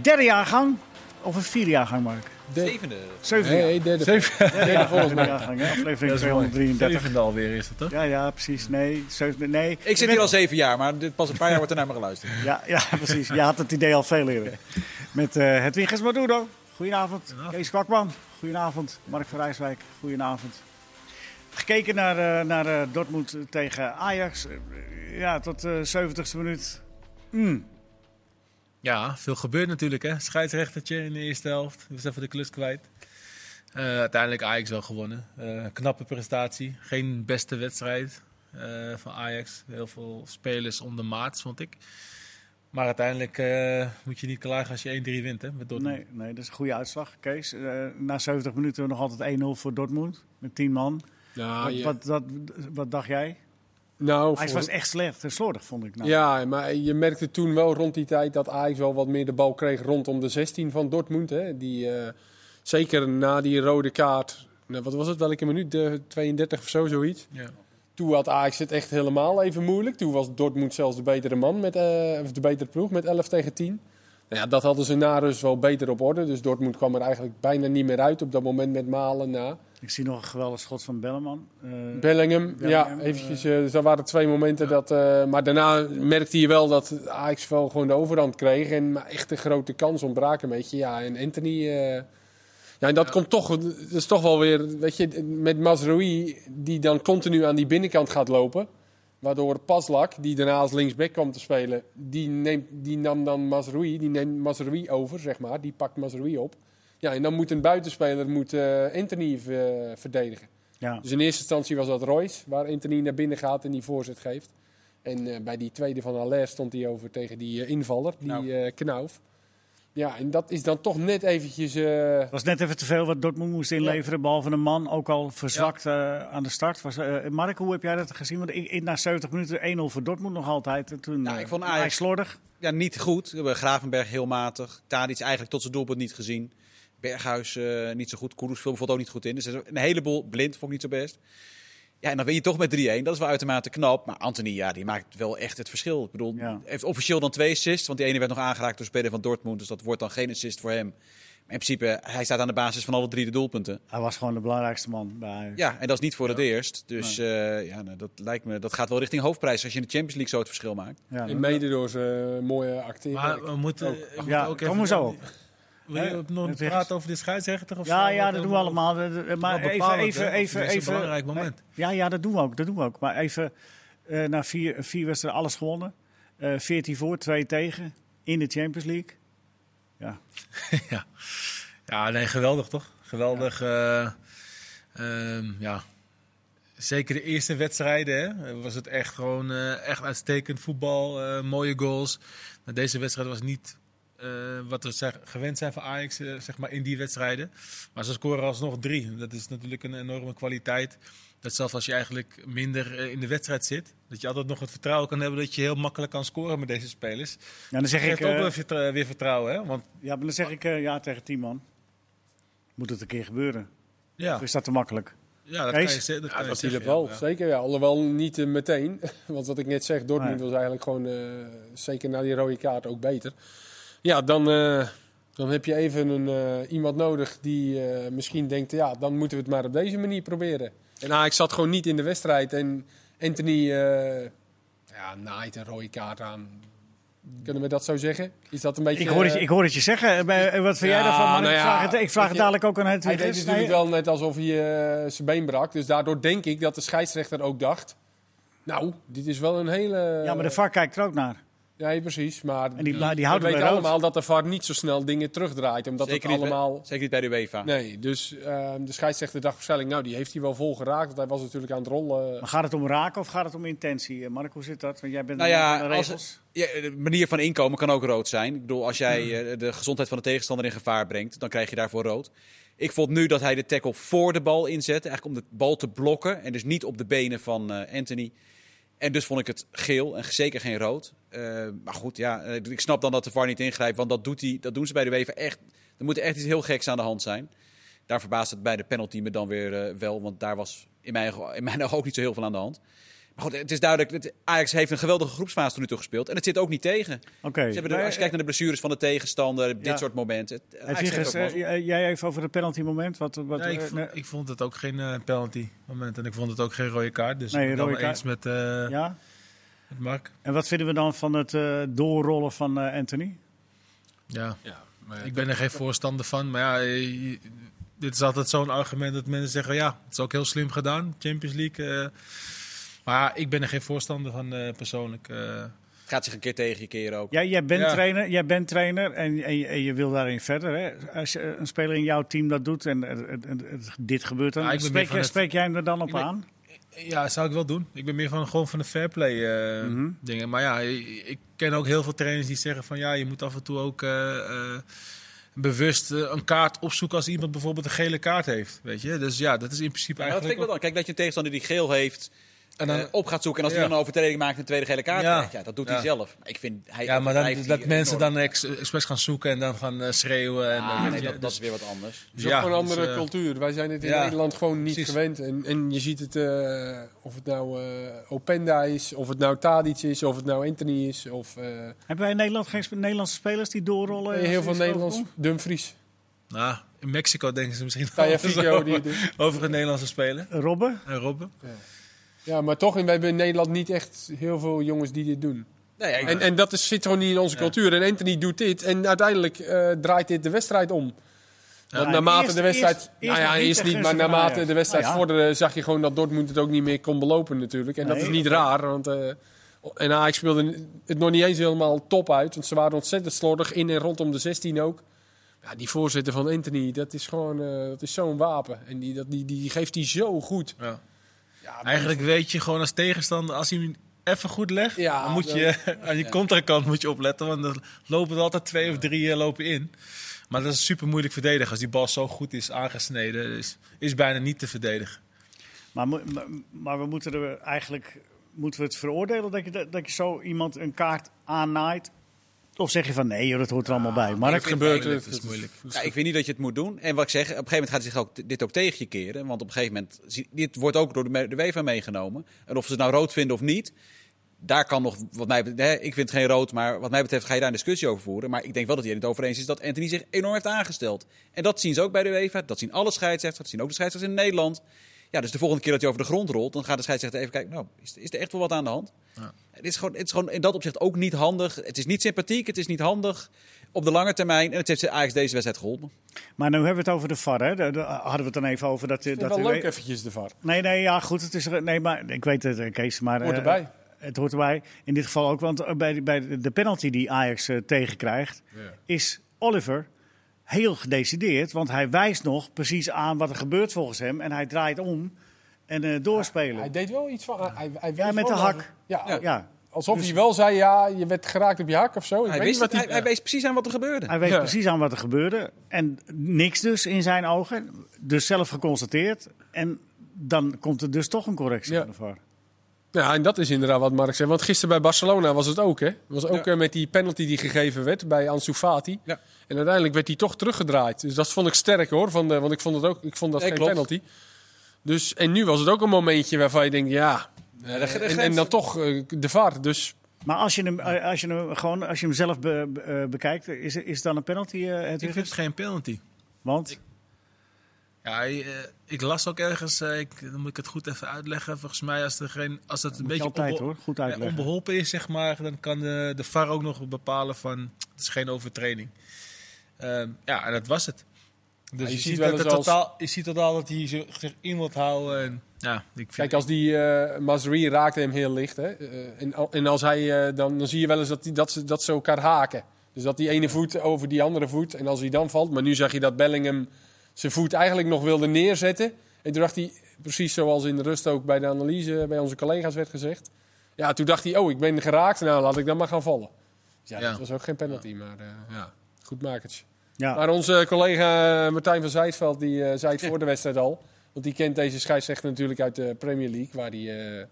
Derde jaargang of een vierde jaargang, Mark? De... Zevende. Zevende. Nee, derde. Zevende. Derde volgens mij. Jaargang, hè? Aflevering 233. Zevende alweer is het, toch? Ja, ja, precies. Nee, zevende, nee. Ik zit hier al zeven jaar, maar dit pas een paar jaar wordt er naar me geluisterd. Ja, ja, precies. Je had het idee al veel eerder. Met uh, Hedwiges Maduro. Goedenavond. Kees Kwakman. Goedenavond. Mark van Rijswijk. Goedenavond. Gekeken naar, uh, naar uh, Dortmund tegen Ajax. ja, tot de 70ste minuut. Mm. Ja, veel gebeurt natuurlijk. Hè? Scheidsrechtertje in de eerste helft. Was even de klus kwijt. Uh, uiteindelijk Ajax wel gewonnen. Uh, knappe prestatie. Geen beste wedstrijd uh, van Ajax. Heel veel spelers om de maat, vond ik. Maar uiteindelijk moet je niet klagen als je 1-3 wint hè, met Dortmund. Nee, nee, dat is een goede uitslag, Kees. na 70 minuten nog altijd 1-0 voor Dortmund met 10 man. Ja, wat, wat, wat, wat dacht jij? Nou, Ajax was echt slecht en slordig, vond ik. Nou. Ja, maar je merkte toen wel rond die tijd dat Ajax wel wat meer de bal kreeg rondom de 16 van Dortmund. Hè. Die, uh, zeker na die rode kaart, nou, wat was het, welke minuut? De 32 of zo, zoiets. Ja. Toen had Ajax het echt helemaal even moeilijk. Toen was Dortmund zelfs de betere man, met, uh, of de betere ploeg, met 11 tegen 10. Nou ja, dat hadden ze na rust wel beter op orde. Dus Dortmund kwam er eigenlijk bijna niet meer uit op dat moment met Malen na. Ik zie nog een geweldig schot van Belleman. Uh, Bellingham, ja, eventjes. Uh, dus dat waren twee momenten dat... Uh, maar daarna merkte je wel dat Ajax wel gewoon de overhand kreeg. En maar echt een grote kans ontbraken een beetje. Ja, en Anthony... ja, en dat komt toch... Dat is toch wel weer... Weet je, met Mazraoui, die dan continu aan die binnenkant gaat lopen... Waardoor Paslak, die daarna als linksback kwam te spelen, die, neemt, die nam dan Mazraoui, die neemt Mazraoui over, zeg maar. Die pakt Mazraoui op. Ja, en dan moet een buitenspeler moet, uh, Anthony uh, verdedigen. Ja. Dus in eerste instantie was dat Royce, waar Anthony naar binnen gaat en die voorzet geeft. En uh, bij die tweede van Allaire stond hij over tegen die invaller, die nou. Knauf. Ja, en dat is dan toch net eventjes... Het was net even te veel wat Dortmund moest inleveren, ja. behalve een man, ook al verzwakt ja. aan de start. Was, Mark, hoe heb jij dat gezien? Want in, in na 70 minuten 1-0 voor Dortmund nog altijd. En toen ja, ik vond Ajax slordig. Ja, niet goed. We hebben Gravenberg heel matig. Tadic eigenlijk tot zijn doelpunt niet gezien. Berghuis uh, niet zo goed. Koeders viel bijvoorbeeld ook niet goed in. Dus een heleboel blind vond ik niet zo best. Ja, en dan win je toch met 3-1. Dat is wel uitermate knap. Maar Anthony, ja, die maakt wel echt het verschil. Ik bedoel, ja. heeft officieel dan twee assists. Want die ene werd nog aangeraakt door speler van Dortmund. Dus dat wordt dan geen assist voor hem. Maar in principe, hij staat aan de basis van alle drie de doelpunten. Hij was gewoon de belangrijkste man bij Ja, en dat is niet voor ja. het eerst. Dus nee. uh, ja, nou, dat lijkt me, dat gaat wel richting hoofdprijs als je in de Champions League zo het verschil maakt. Ja, en mede door zijn uh, mooie acteren. Maar we moeten ook, ja, ook even... zo op. Wil je nog praten over de scheidsrechter? Of ja, ja, dat doen we allemaal. Maar even, even, even, even. een belangrijk moment. Ja, ja, dat doen we ook. Dat doen we ook. Maar even, uh, na vier, vier wedstrijden alles gewonnen. Uh, 14 voor, 2 tegen. In de Champions League. Ja. ja. ja, nee, geweldig toch? Geweldig. Ja. Uh, um, ja. Zeker de eerste wedstrijden hè, was het echt gewoon uh, echt uitstekend voetbal. Uh, mooie goals. Maar deze wedstrijd was niet wat we zeg, gewend zijn van Ajax uh, zeg maar in die wedstrijden. Maar ze scoren alsnog drie. Dat is natuurlijk een enorme kwaliteit. Dat zelfs als je eigenlijk minder uh, in de wedstrijd zit, dat je altijd nog het vertrouwen kan hebben dat je heel makkelijk kan scoren met deze spelers. Ja, dan zeg ik ook weer, weer vertrouwen, hè? Want ja, maar dan zeg ik ja tegen tien man. Moet het een keer gebeuren? Ja. Of is dat te makkelijk? Ja, dat Kees? kan je, dat ja, kan dat je zeggen, wel, ja. zeker. Ja. Alhoewel niet uh, meteen. Want wat ik net zeg, Dortmund nee. was eigenlijk gewoon, uh, zeker na die rode kaart, ook beter. Ja, dan, uh, dan heb je even een, uh, iemand nodig die uh, misschien denkt, ja, dan moeten we het maar op deze manier proberen. En Ajax zat gewoon niet in de wedstrijd en Anthony ja, naait een rode kaart aan. Kunnen we dat zo zeggen? Is dat een beetje... Ik hoor het, je, ik hoor het je zeggen. Wat vind ja, jij daarvan? Maar nou ik vraag het, ik vraag het dadelijk ook aan het Hij deed natuurlijk wel net alsof hij zijn been brak. Dus daardoor denk ik dat de scheidsrechter ook dacht... Nou, dit is wel een hele... Ja, maar de VAR kijkt er ook naar. Ja, precies. Maar en die, die, die we weten allemaal dat de VAR niet zo snel dingen terugdraait. Omdat zeker het allemaal... Niet, zeker niet bij de UEFA. Nee, dus uh, de scheidsrechter dacht waarschijnlijk... Nou, die heeft hij wel vol geraakt. Want hij was natuurlijk aan het rollen. Maar gaat het om raken of gaat het om intentie? Mark, hoe zit dat? Want jij bent nou ja, de regels. Als, ja, de manier van inkomen kan ook rood zijn. Ik bedoel, als jij uh, de gezondheid van de tegenstander in gevaar brengt... dan krijg je daarvoor rood. Ik vond nu dat hij de tackle voor de bal inzette. Eigenlijk om de bal te blokken. En dus niet op de benen van uh, Anthony... En dus vond ik het geel en zeker geen rood. Uh, maar goed, ja, ik snap dan dat de VAR niet ingrijpt. Want dat, doet hij, dat doen ze bij de UEFA echt. Er moet echt iets heel geks aan de hand zijn. Daar verbaast het bij de penalty me dan weer uh, wel. Want daar was in mijn, in mijn ogen ook niet zo heel veel aan de hand. Maar goed, het is duidelijk, het- Ajax heeft een geweldige groepsfase tot nu toe gespeeld. En het zit ook niet tegen. Oké. Ze hebben de- als je kijkt naar de blessures van de tegenstander, dit Ja. soort momenten. Heb je eh, jij even over het penalty moment. Wat, wat, Ja, ik, eh, vond, nee, ik vond het ook geen eh, penalty moment. En ik vond het ook geen rode kaart. Dus Nee, ik ben het eens met, eh, ja? met Mark. En wat vinden we dan van het eh, doorrollen van eh, Anthony? Ja. Ja, maar Ik ben er geen voorstander van. Maar ja, eh, je- dit is altijd zo'n argument dat mensen zeggen... ja, het is ook heel slim gedaan, Champions League. Eh. maar ik ben er geen voorstander van eh, persoonlijk. eh. Het gaat zich een keer tegen je keren ook. Jij, jij, bent, Ja. trainer, jij bent trainer en, en, je- en je wil daarin verder. Hè? Als je, een speler in jouw team dat doet en, en- en- en dit gebeurt, dan Ja, spreek, het- spreek jij hem er dan op Ik ben- aan? Ja, zou ik wel doen. Ik ben meer van gewoon van de fair play eh, Mhm. dingen. Maar ja, ik, ik ken ook heel veel trainers die zeggen van ja, je moet af en toe ook eh, eh, bewust eh, een kaart opzoeken als iemand bijvoorbeeld een gele kaart heeft. Weet je? Dus ja, dat is in principe Ja, dat vind eigenlijk. ik wel dan. Kijk, dat je een tegenstander die geel heeft, En dan, eh, op gaat zoeken. En als Ja. hij dan een overtreding maakt en een tweede gele kaart Ja. krijgt, ja, dat doet hij zelf. Ik vind, hij ja, maar dan, dat mensen enorm. dan ex, expres gaan zoeken en dan gaan eh, schreeuwen. En, Ah, dan- nee, ja, dat, dat dus- is weer wat anders. Het is ook een dus, andere eh, cultuur. Wij zijn het in ja, Nederland gewoon niet precies. gewend. En, en je ziet het, eh, of het nou eh, Openda is, of het nou Tadic is, of het nou Anthony is. Of eh, Hebben wij in Nederland geen Nederlandse spelers die doorrollen? heel veel Nederlands. overkomt? Dumfries. Nou, in Mexico denken ze misschien Taya over, die over een Nederlandse speler. Robben? En Robben. Ja, maar toch, we hebben in Nederland niet echt heel veel jongens die dit doen. Nee, ja, En, en dat is, zit gewoon niet in onze Ja. cultuur. En Anthony doet dit. En uiteindelijk eh, draait dit de wedstrijd om. Want Ja, naarmate eerst- de wedstrijd. eerst- nou ja, eerst niet, maar naarmate de wedstrijd Nou ja. vorderde, zag je gewoon dat Dortmund het ook niet meer kon belopen, natuurlijk. En dat is niet raar. Want, eh, en Ajax speelde het nog niet eens helemaal top uit. Want ze waren ontzettend slordig in en rondom de 16 ook. Ja, die voorzitter van Anthony, dat is gewoon eh, dat is zo'n wapen. En die, dat, die, die geeft hij zo goed. Ja. Ja, Eigenlijk weet je gewoon als tegenstander, als hij hem even goed legt, Ja, dan moet je aan die contrakant moet je opletten. Want er lopen er altijd twee of drie eh, lopen in. Maar dat is super moeilijk verdedigen. Als die bal zo goed is aangesneden, is, is bijna niet te verdedigen. Maar, maar we moeten er eigenlijk moeten we het veroordelen dat je, dat je zo iemand een kaart aannaait? Of zeg je van nee, joh, dat hoort er allemaal bij. Maar ik het gebeurt. het- is moeilijk. Ja, ik vind niet dat je het moet doen. En wat ik zeg, op een gegeven moment gaat zich ook, dit ook tegen je keren. Want op een gegeven moment, dit wordt ook door de, de UEFA meegenomen. En of ze het nou rood vinden of niet, daar kan nog, wat mij betreft, hè, ik vind het geen rood, maar wat mij betreft ga je daar een discussie over voeren. Maar ik denk wel dat hij het over eens is dat Anthony zich enorm heeft aangesteld. En dat zien ze ook bij de UEFA, dat zien alle scheidsrechters, dat zien ook de scheidsrechters in Nederland. Ja, dus de volgende keer dat hij over de grond rolt, dan gaat de scheidsrechter even kijken, nou, is, is er echt wel wat aan de hand? Ja. Het, is gewoon, het is gewoon in dat opzicht ook niet handig. Het is niet sympathiek, het is niet handig op de lange termijn. En het heeft Ajax deze wedstrijd geholpen. Maar nu hebben we het over de VAR. Hè? Daar hadden we het dan even over. Dat, Ik vind dat het u wel leuk weet- eventjes de VAR. Nee, nee, ja, goed. Het is, er- nee, maar ik weet het, Kees. Maar, Hoort eh, erbij. Het hoort erbij. In dit geval ook, want eh, bij, de- bij de penalty die Ajax eh, tegenkrijgt, is Oliver heel gedecideerd. Want hij wijst nog precies aan wat er gebeurt volgens hem. En hij draait om en eh, doorspelen. Hij deed wel iets van. Hij, hij Ja, met de hak. Ja, Ja. alsof Dus- hij wel zei, ja, je werd geraakt op je hak of zo. Ik Hij, weet wist wat het, hij, hij wees precies aan wat er gebeurde. hij weet Ja. precies aan wat er gebeurde. En niks dus in zijn ogen. Dus zelf geconstateerd. En dan komt er dus toch een correctie Ja. van de VAR. Ja, en dat is inderdaad wat Mark zei. Want gisteren bij Barcelona was het ook, hè? was ook Ja. eh, met die penalty die gegeven werd bij Ansu Fati. Ja. En uiteindelijk werd die toch teruggedraaid. Dus dat vond ik sterk hoor. Van de, want ik vond, het ook, ik vond dat Nee, geen klopt. penalty. Dus, en nu was het ook een momentje waarvan je denkt, ja. Ja, de- de en, dan toch eh, de VAR. Dus Maar als je hem, eh, als je hem, gewoon, als je hem zelf be- be- eh, bekijkt, is, is het dan een penalty? eh, Ik vind het geen penalty. Want? Ja, eh, ik las ook ergens, ik, dan moet ik het goed even uitleggen. Volgens mij, als, er geen, als het een beetje altijd onbe- hoor, goed ja, uitleggen. onbeholpen is, zeg maar, dan kan de, de VAR ook nog bepalen van het is geen overtreding. Ehm, ja, en dat was het. Dus je je, ziet ziet wel dat het eens als- totaal, je ziet totaal dat hij zich in wil houden. En, ja, ik vind, kijk, als die eh Mazri raakte hem heel licht. Hè? Eh, en, en als hij, eh, dan, dan zie je wel eens dat, die, dat, ze, dat ze elkaar haken. Dus dat die ene voet over die andere voet. En als hij dan valt. Maar nu zag je dat Bellingham zijn voet eigenlijk nog wilde neerzetten. En toen dacht hij, precies zoals in de rust ook bij de analyse bij onze collega's werd gezegd. Ja, toen dacht hij, oh, ik ben geraakt. Nou, laat ik dan maar gaan vallen. Dus ja, Ja. dat was ook geen penalty. Maar eh, ja, goed makertje. Ja. Maar onze collega Martijn van Zijtveld die eh, zei het voor de wedstrijd al. Want die kent deze scheidsrechter natuurlijk uit de Premier League, waar hij, eh,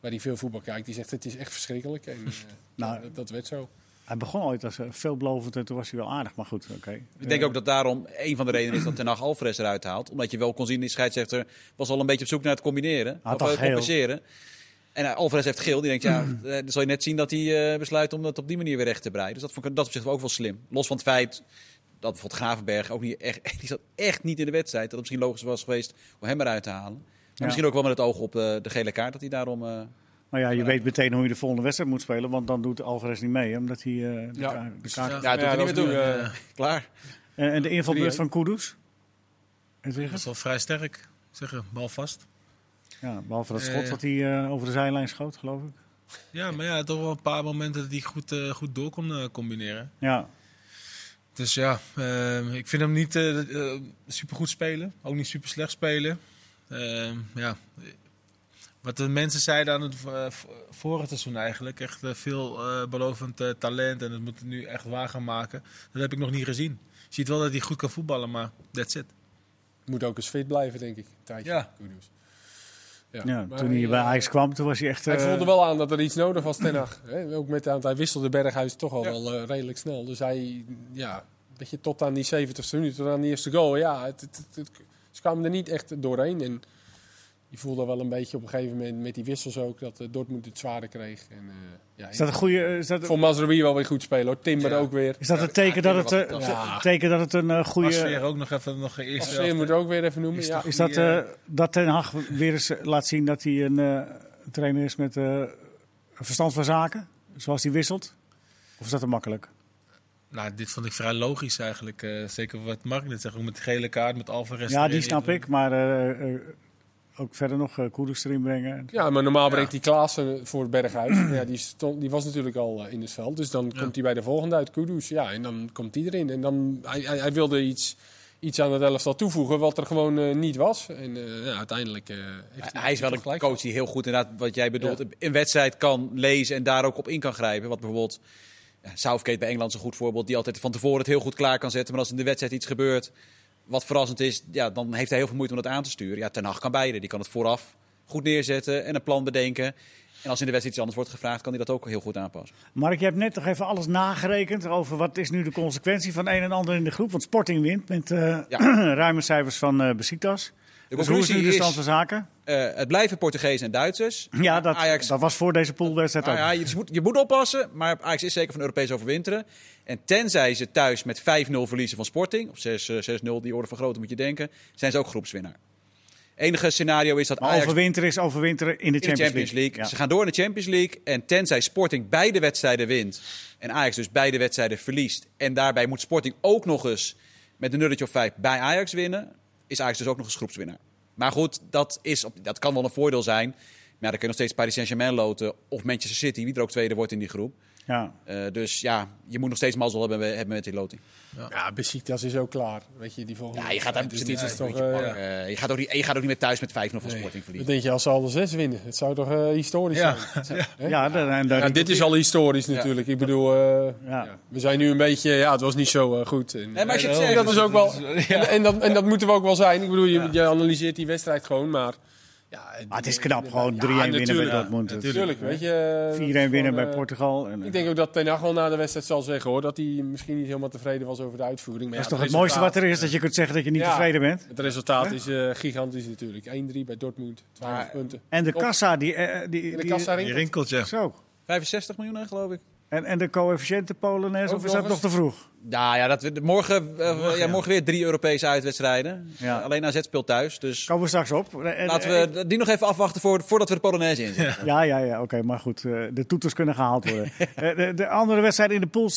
waar hij veel voetbal kijkt. Die zegt het is echt verschrikkelijk. En, eh, Nou, dat, dat werd zo. Hij begon ooit als veelbelovend en toen was hij wel aardig. Maar goed, oké. Ik denk ook dat daarom een van de redenen is dat Ten Hag Alvarez eruit haalt. Omdat je wel kon zien, die scheidsrechter was al een beetje op zoek naar het combineren. Had of compenseren. En Alvarez heeft geel. Die denkt, ja, dan zal je net zien dat hij eh, besluit om dat op die manier weer recht te breiden. Dus dat vond ik dat op zich ook wel slim. Los van het feit dat bijvoorbeeld Gravenberg ook niet echt, die zat echt niet in de wedstrijd. Dat het misschien logisch was geweest om hem eruit te halen. Maar Ja. misschien ook wel met het oog op de, de gele kaart, dat hij daarom... eh, Maar ja, je weet meteen hoe je de volgende wedstrijd moet spelen. Want dan doet Alvarez niet mee. Omdat hij eh, de, Ja. ka- de Dus, kaart... ja. ja, dat doet hij niet dat meer eh, Klaar. En, en de invalbeurt van Kudus? Het Dat weer? is wel vrij sterk. Zeggen, bal vast. Ja, behalve dat schot Eh. wat hij eh, over de zijlijn schoot, geloof ik. Ja, maar ja, toch wel een paar momenten dat hij goed, eh, goed door kon eh, combineren. Ja, Dus ja, eh, ik vind hem niet super supergoed spelen. Ook niet super slecht spelen. Eh, ja. Wat de mensen zeiden aan het eh, vorige seizoen eigenlijk. Echt eh, veel eh, belovend eh, talent. En dat moet het nu echt waar gaan maken. Dat heb ik nog niet gezien. Je ziet wel dat hij goed kan voetballen, maar that's it. Moet ook eens fit blijven, denk ik. Tijdje. Ja. Ja, toen hij bij eh, Ajax kwam, toen was hij echt... Hij eh, voelde wel aan dat er iets nodig was ten Hag. hè. Ook met, want hij wisselde Berghuis toch al Ja. wel eh, redelijk snel. Dus hij, ja, weet je, tot aan die 70ste minuut, tot aan die eerste goal. Ja, het, het, het- het- ze kwamen er niet echt doorheen. En je voelde wel een beetje op een gegeven moment met die wissels ook dat eh, Dortmund het zwaarder kreeg. En, eh, ja, Is dat een goede... Is dat, voor Mazraoui wel weer goed spelen hoor. Timber Ja. ook weer. is dat een Ja, teken dat het, eh, teken dat het een eh, Goeie... goede... ook nog even nog een eerste Afzeer moet ook weer even noemen. Is Is dat, eh, eh, dat Ten Hag weer eens eh, laat zien dat hij een eh, trainer is met eh, verstand van zaken? Zoals hij wisselt? Of is dat te makkelijk? Nou, dit vond ik vrij logisch eigenlijk. eh, zeker wat Mark net zegt, ook met de gele kaart, met Alvarez. Ja, die snap ik. Maar eh, eh, ook verder nog uh, Kudus erin brengen. Ja, maar normaal brengt hij Klaassen voor Berghuis. ja, die, stond, die was natuurlijk al eh, in het veld. Dus dan Ja. komt hij bij de volgende uit, Kudus. Ja, en dan komt hij erin. En dan, hij, hij, hij wilde iets, iets aan het elftal toevoegen wat er gewoon eh, niet was. En eh, ja, uiteindelijk eh, heeft Hij is wel een gelijk coach die heel goed, inderdaad, wat jij bedoelt, een wedstrijd kan lezen en daar ook op in kan grijpen. Wat bijvoorbeeld ja, Southgate bij Engeland is een goed voorbeeld, die altijd van tevoren het heel goed klaar kan zetten. Maar als in de wedstrijd iets gebeurt wat verrassend is, ja, dan heeft hij heel veel moeite om dat aan te sturen. Ja, Ten Hag kan beide. Die kan het vooraf goed neerzetten en een plan bedenken. En als in de wedstrijd iets anders wordt gevraagd, kan hij dat ook heel goed aanpassen. Mark, je hebt net toch even alles nagerekend over wat is nu de consequentie van een en ander in de groep. Want Sporting wint met eh, ruime cijfers van eh Besiktas. De Dus hoe is de conclusie stand van zaken? eh, het blijven Portugezen en Duitsers. Ja, dat, Ajax dat was voor deze poolwedstrijd Nou ook. ja, je, moet, je moet oppassen, maar Ajax is zeker van Europees overwinteren. En tenzij ze thuis met 5-0 verliezen van Sporting, of 6, eh, 6-0, die orde van grootte moet je denken, zijn ze ook groepswinnaar. Enige scenario is dat Maar Ajax overwinteren is overwinteren in de in de Champions, League. Ja. Ze gaan door in de Champions League. En tenzij Sporting beide wedstrijden wint en Ajax dus beide wedstrijden verliest. En daarbij moet Sporting ook nog eens met een nulletje of vijf bij Ajax winnen. Is Ajax dus ook nog eens groepswinnaar. Maar goed, dat, is, dat kan wel een voordeel zijn. Maar dan kun je nog steeds Paris Saint-Germain loten of Manchester City, wie er ook tweede wordt in die groep. Ja. Eh, dus ja, je moet nog steeds mazzel hebben, hebben met die loting. Ja, Besiktas is ook klaar. Weet je, die volgende Ja, je gaat daar. Dus is is toch... eh, ja. je, gaat ook niet, je gaat ook niet meer thuis met 5-0 van Nee. Sporting Wat verliezen. denk je als ze alle zes winnen? Het zou toch eh, historisch Ja. zijn? Ja, daar- en daar- Ja, dit is al historisch natuurlijk. Ik bedoel, eh, Ja. ja. we zijn nu een beetje... Ja, het was niet zo eh, goed. En, Nee, maar als je het en zegt- dat is ook wel... Ja. En, en, dat, en dat moeten we ook wel zijn. Ik bedoel, je, je analyseert die wedstrijd gewoon, maar... Ja, Maar het is knap, gewoon 3-1 Ja, winnen bij natuurlijk. Dortmund. Ja, Tuurlijk, weet je. 4-1 dat is winnen gewoon, bij eh, Portugal. En, Ik denk ook dat Ten Hag wel na de wedstrijd zal zeggen hoor, dat hij misschien niet helemaal tevreden was over de uitvoering. Maar dat is toch het mooiste wat er is, dat je kunt zeggen dat je niet Ja. tevreden bent. Het resultaat is eh, gigantisch natuurlijk. 1-3 bij Dortmund, 12 Maar- punten. En de kassa, die... eh, die, de die- kassa Die ringt. rinkelt, ja. Zo. 65 miljoen, geloof ik. En, en de coëfficiënte Polonaise, of is dat nog te vroeg? Ja, ja dat, we- morgen, eh, ja, morgen weer drie Europese uitwedstrijden. Ja. Alleen AZ speelt thuis. Dus Komen we straks op. En- laten we die nog even afwachten voor, voordat we de Polonaise inzetten. Ja, ja, ja, oké, maar goed, eh, de toeters kunnen gehaald worden. Eh, de, de andere wedstrijd in de pools,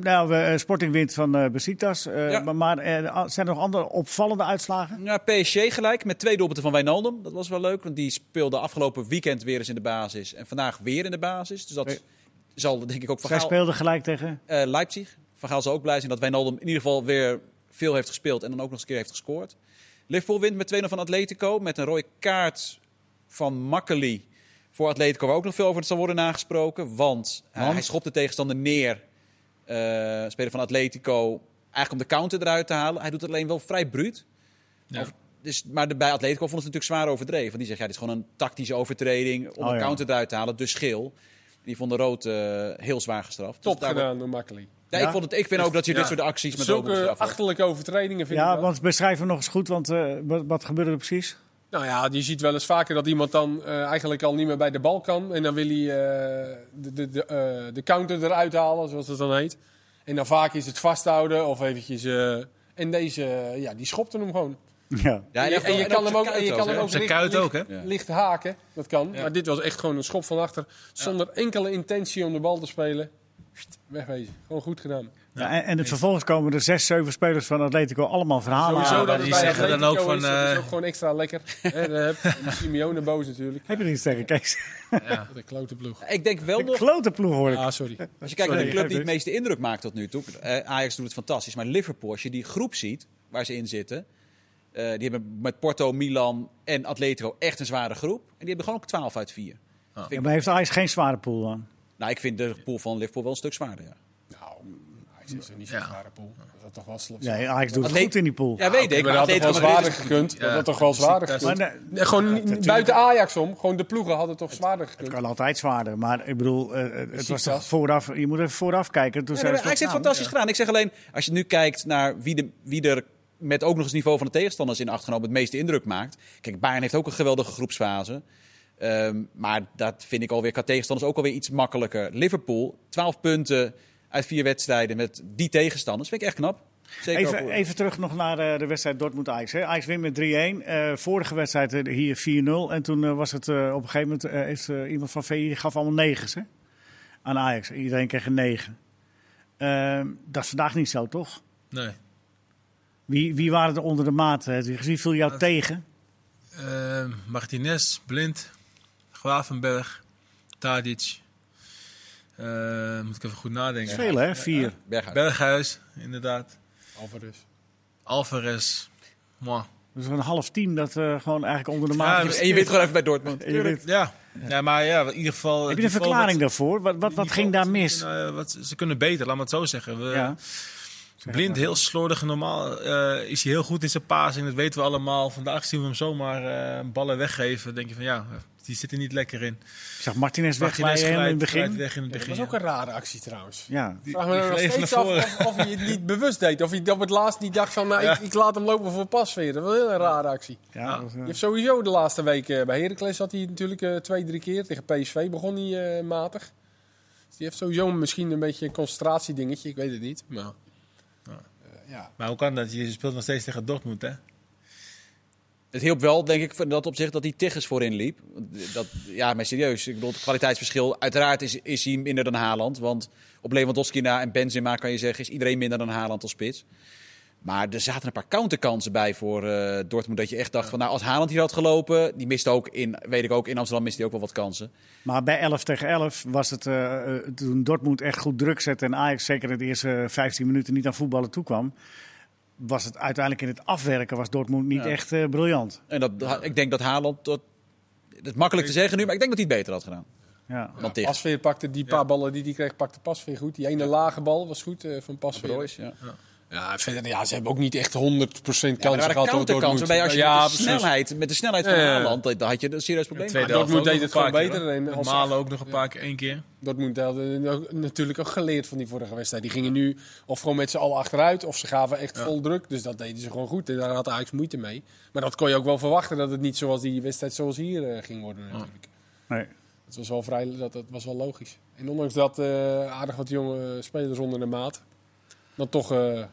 nou, we- Sporting wint van Besiktas. Maar, maar zijn er nog andere opvallende uitslagen? Ja, PSG gelijk met twee doelpunten van Wijnaldum. Dat was wel leuk, want die speelde afgelopen weekend weer eens in de basis. En vandaag weer in de basis. Dus dat. Zal denk ik ook van Zij Gaal, speelden gelijk tegen... eh, Leipzig. Van Gaal zal ook blij zijn dat Wijnaldum in ieder geval weer veel heeft gespeeld. En dan ook nog eens een keer heeft gescoord. Liverpool wint met 2-0 van Atletico. Met een rode kaart van Makkeli voor Atletico. Waar ook nog veel over zal worden nagesproken. Want eh, Want? hij schopt de tegenstander neer. eh speler van Atletico. Eigenlijk om de counter eruit te halen. Hij doet het alleen wel vrij bruut. Ja. Of- dus, maar de, bij Atletico vonden ze het natuurlijk zwaar overdreven. Want die zeggen, ja, dit is gewoon een tactische overtreding om Oh, een ja. counter eruit te halen. Dus geel. Die vonden rood eh, heel zwaar gestraft. Top dus wordt- gedaan door Makkeli. ja, Ja? ik, vond het, ik vind ook dat je dit soort acties met Zulke achterlijke overtredingen vind ik Ja, want beschrijf hem nog eens goed, want eh, wat, wat gebeurde er precies? Nou ja, je ziet wel eens vaker dat iemand dan eh, eigenlijk al niet meer bij de bal kan. En dan wil hij eh, de, de, de, eh, de counter eruit halen, zoals het dan heet. En dan vaak is het vasthouden of eventjes... eh, en deze, ja, die schopte hem gewoon. Ja. Ja, en je, en je en kan hem ook, je kan hem ook licht, kuit ook, hè? Licht haken. Dat kan. Ja. Maar dit was echt gewoon een schop van achter. Zonder enkele intentie om de bal te spelen. Wegwezen. Gewoon goed gedaan. Ja, en, en het vervolgens komen er zes, zeven spelers van Atletico allemaal verhalen Sowieso aan. dat die zeggen dan ook van, is, dat is eh, ook gewoon extra lekker. Je Simeone boos natuurlijk. Heb je er iets tegen, Kees? Ja. Een klote ploeg. Ik denk wel Een nog, klote ploeg hoor ik. Ah, sorry. als je kijkt naar de club die het meeste indruk maakt tot nu toe. eh, Ajax doet het fantastisch, maar Liverpool, als je die groep ziet waar ze in zitten. Eh, die hebben met Porto, Milan en Atletico echt een zware groep. En die hebben gewoon ook 12 uit 4. Ja, maar heeft Ajax geen zware pool dan? Nou, ik vind de pool van Liverpool wel een stuk zwaarder. Ja. Nou, hij is er niet zo'n Ja. zware pool. Dat toch wel slot. Ja, Ajax doet het goed in die pool. Ja, weet ik. maar Maar dat had toch wel zwaarder is- gekund. Dat had toch wel zwaarder gekund. Maar nee, Nee, gewoon buiten Ajax om. Gewoon de ploegen hadden toch zwaarder het gekund. kan altijd zwaarder. Maar ik bedoel, eh, het was toch vooraf. Je moet even vooraf kijken. Toen nee, Ajax heeft toch, fantastisch gedaan. Ik zeg alleen, als je nu kijkt naar wie, de, wie er met ook nog eens het niveau van de tegenstanders in acht genomen het meeste indruk maakt. Kijk, Bayern heeft ook een geweldige groepsfase. Ehm, maar dat vind ik alweer qua tegenstanders ook alweer iets makkelijker. Liverpool, 12 punten uit vier wedstrijden met die tegenstanders. Vind ik echt knap. Zeker Even, ook- even terug nog naar eh, de wedstrijd Dortmund-Ajax. hè. Ajax wint met 3-1. Eh, vorige wedstrijd eh, hier 4-0. En toen was het eh, op een gegeven moment... eh, heeft iemand van VI die gaf allemaal negens hè? aan Ajax. Iedereen kreeg een 9. Ehm, dat is vandaag niet zo, toch? Nee. Wie, wie waren er onder de maat? Hedwig? Wie viel jou tegen? Eh, Martinez, Blind, Gravenberg, Tadic. Eh, moet ik even goed nadenken. Veel, hè? Vier. Berghuis. Berghuis, inderdaad. Alvarez. Alvarez. Mwah. Dus een half team dat eh, gewoon eigenlijk onder de maat Ja, is. En je wint gewoon even bij Dortmund. Ja. ja, maar ja, in ieder geval... Heb je een verklaring daarvoor? Wat, wat, wat ging daar mis? Nou, wat, ze kunnen beter, laat me het zo zeggen. We, Ja. Blind, heel slordig. Normaal eh, is hij heel goed in zijn passing. Dat weten we allemaal. Vandaag zien we hem zomaar eh, ballen weggeven. Dan denk je van ja, die zit er niet lekker in. Ik zag Martinez Martinez wegglijden in het begin. weg in het Dat was ook een rare actie trouwens. Ja, Die- Vraag me dan nog steeds af of, of hij het niet bewust deed. Of hij op het laatst niet dacht van, nou, Ja. ik, ik laat hem lopen voor pasveer. Dat was een hele rare actie. ja, eh, Je hebt sowieso de laatste week eh, bij Heracles had hij natuurlijk eh, twee, drie keer. Tegen PSV begon hij eh, matig. Dus die heeft sowieso misschien een beetje een concentratiedingetje. Ik weet het niet. Maar, ja. Maar hoe kan dat? Je speelt nog steeds tegen Dortmund, hè? Het hielp wel, denk ik, van dat opzicht dat hij Tigges voorin liep. Dat, ja, maar serieus. Ik bedoel, het kwaliteitsverschil. Uiteraard is, is hij minder dan Haaland. Want op Lewandowski na en Benzema kan je zeggen... is iedereen minder dan Haaland als spits. Maar er zaten een paar counterkansen bij voor eh, Dortmund. Dat je echt dacht van, nou, als Haaland hier had gelopen... die miste ook in, weet ik ook, in Amsterdam miste hij ook wel wat kansen. Maar bij 11 tegen 11 was het eh, eh, toen Dortmund echt goed druk zette en Ajax zeker in de eerste 15 minuten niet aan voetballen toekwam. Was het uiteindelijk in het afwerken was Dortmund niet Ja. echt eh, briljant. En dat, ik denk dat Haaland... Dat, het is makkelijk te zeggen nu, maar ik denk dat hij het beter had gedaan. Ja. Pasveer pakte die paar ballen die hij kreeg, pakte Pasveer goed. Die ene lage bal was goed eh, van Pasveer. Royce, ja. Ja, verder, ja, ze hebben ook niet echt 100% kansen Ja, gehad. door counterkansen bij als je ja, met, de snelheid, met de snelheid van Ja, ja, ja. Haaland... dan had je een serieus probleem. Tweede Dortmund deed nog het gewoon beter hoor. en als- Malen ook nog een paar keer, één keer. Dortmund hadden ook natuurlijk ook geleerd van die vorige wedstrijd. Die gingen nu of gewoon met z'n allen achteruit, of ze gaven echt vol druk. Dus dat deden ze gewoon goed. En daar had Ajax moeite mee. Maar dat kon je ook wel verwachten, dat het niet zoals die wedstrijd zoals hier eh, ging worden natuurlijk. Nee. Dat was wel vrij, dat, dat was wel logisch. En ondanks dat eh, aardig wat jonge spelers onder de maat, dan toch eh 1-3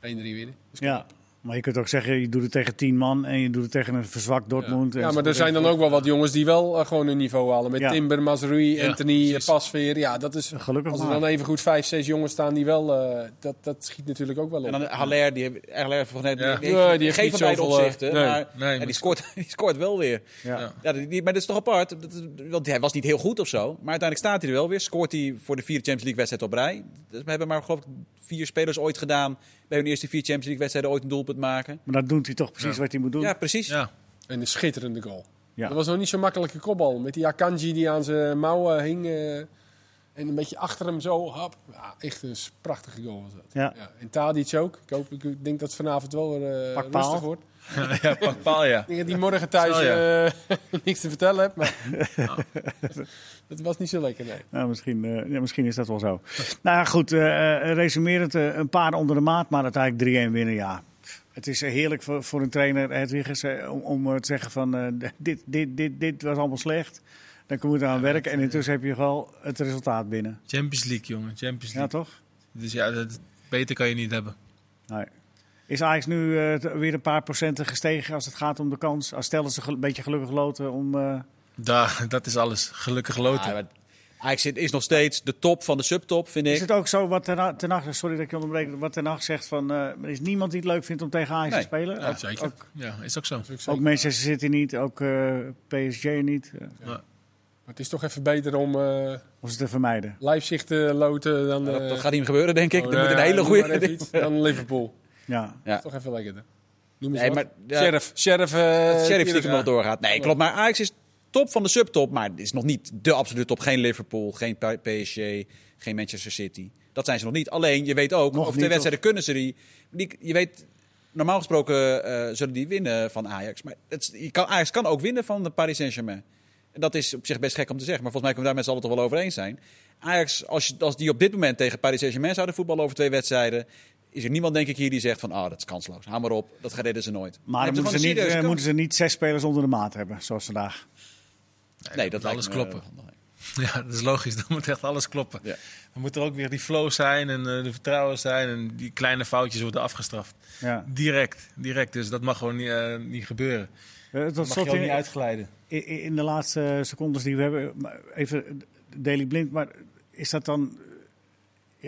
winnen. Dus ja, maar je kunt ook zeggen, je doet het tegen 10 man en je doet het tegen een verzwakt Dortmund. Ja, En maar er zijn dan ook wel wat jongens die wel eh, gewoon hun niveau halen. Met Ja. Timber, Mazrui, Ja, Anthony, precies. Pasveer. Ja, dat is, Gelukkig als er maar. dan even goed vijf, zes jongens staan die wel... eh, dat, dat schiet natuurlijk ook wel op. En dan Haller, die heeft eigenlijk volgens mij Ja. die, Ja, die die heeft geen eh, opzichten. nee. maar Nee, ja, maar- die, scoort, die scoort wel weer. Ja. Ja. Ja, die, maar dat is toch apart. Dat want hij was niet heel goed of zo. Maar uiteindelijk staat hij er wel weer. Scoort hij voor de vierde Champions League wedstrijd op rij. Dus we hebben maar geloof ik vier spelers ooit gedaan. Bij hun eerste vier Champions League wedstrijden ooit een doelpunt maken. Maar dat doet hij toch precies Ja. wat hij moet doen. Ja, precies. Ja. En een schitterende goal. Ja. Dat was nog niet zo'n makkelijke kopbal. Met die Akanji die aan zijn mouwen hing. eh, en een beetje achter hem zo. Hap. Ja, echt een prachtige goal was dat. Ja. En Tadic ook. Ik, hoop, ik denk dat het vanavond wel weer eh, paal. rustig wordt. ja, pak paal, ja. Ik denk dat die morgen thuis ja. eh, niks te vertellen hebt. Maar dat was niet zo lekker, nee. Nou, misschien, eh, ja, misschien is dat wel zo. nou ja, goed, eh eh, resumerend, eh, een paar onder de maat, maar uiteindelijk 3-1 winnen, ja. Het is heerlijk voor, voor een trainer, Hedwiggers, om, om te zeggen van eh, dit, dit, dit, dit was allemaal slecht. Dan moet je aan werken en intussen heb je wel het resultaat binnen. Champions League, jongen. Champions Ja, League. toch? Dus ja, dat, beter kan je niet hebben. Nee. Is Ajax nu eh, weer een paar procenten gestegen als het gaat om de kans? Als stellen ze een beetje gelukkig loten om... eh, Daar, dat is alles. Gelukkig loten. Ja, maar Ajax is nog steeds de top van de subtop, vind is ik. het ook zo wat Ten Hag- Ten Hag, sorry dat ik je onderbreek, wat Ten Hag zegt van eh, er is niemand die het leuk vindt om tegen Ajax Nee. te spelen? Ja, Ook- zeker. Ook, Ja, is ook zo. ook Manchester City niet, ook eh, PSG niet. eh, Maar het is toch even beter om eh om ze te vermijden. Leipzig te loten dan... dat, eh, dat gaat niet meer gebeuren, denk ik. oh, dat moet een hele goede... Dan Liverpool. Ja. Ja. Toch even lekkerder. Noem eens Nee, wat. maar, ja, Sheriff. Sheriff, eh, Het sheriff Tierra. stiekem nog doorgaat. Nee, klopt. Maar Ajax is top van de subtop. Maar het is nog niet de absolute top. Geen Liverpool, geen P- PSG, geen Manchester City. Dat zijn ze nog niet. Alleen, je weet ook, Nog over niet, twee wedstrijden kunnen ze die, die... Je weet, normaal gesproken eh, zullen die winnen van Ajax. Maar het, je kan, Ajax kan ook winnen van de Paris Saint-Germain. En dat is op zich best gek om te zeggen. Maar volgens mij kunnen we daar met z'n allen toch wel over eens zijn. Ajax, als, je, als die op dit moment tegen Paris Saint-Germain zouden voetballen over twee wedstrijden... is er niemand, denk ik, hier die zegt van... ah, dat is kansloos. Haal maar op. Dat redden ze nooit. Maar dan moeten ze, niet, eh, kans. moeten ze niet zes spelers onder de maat hebben, zoals vandaag. Nee, dat moet alles me, kloppen. eh, Ja, dat is logisch. Dan moet echt alles kloppen. Ja. Dan moet er ook weer die flow zijn en eh, de vertrouwen zijn. En die kleine foutjes worden afgestraft. Ja. Direct, direct. Dus dat mag gewoon niet, niet gebeuren. Dat mag je niet uitglijden. in, in de laatste secondes die we hebben, even Daily Blind, maar is dat dan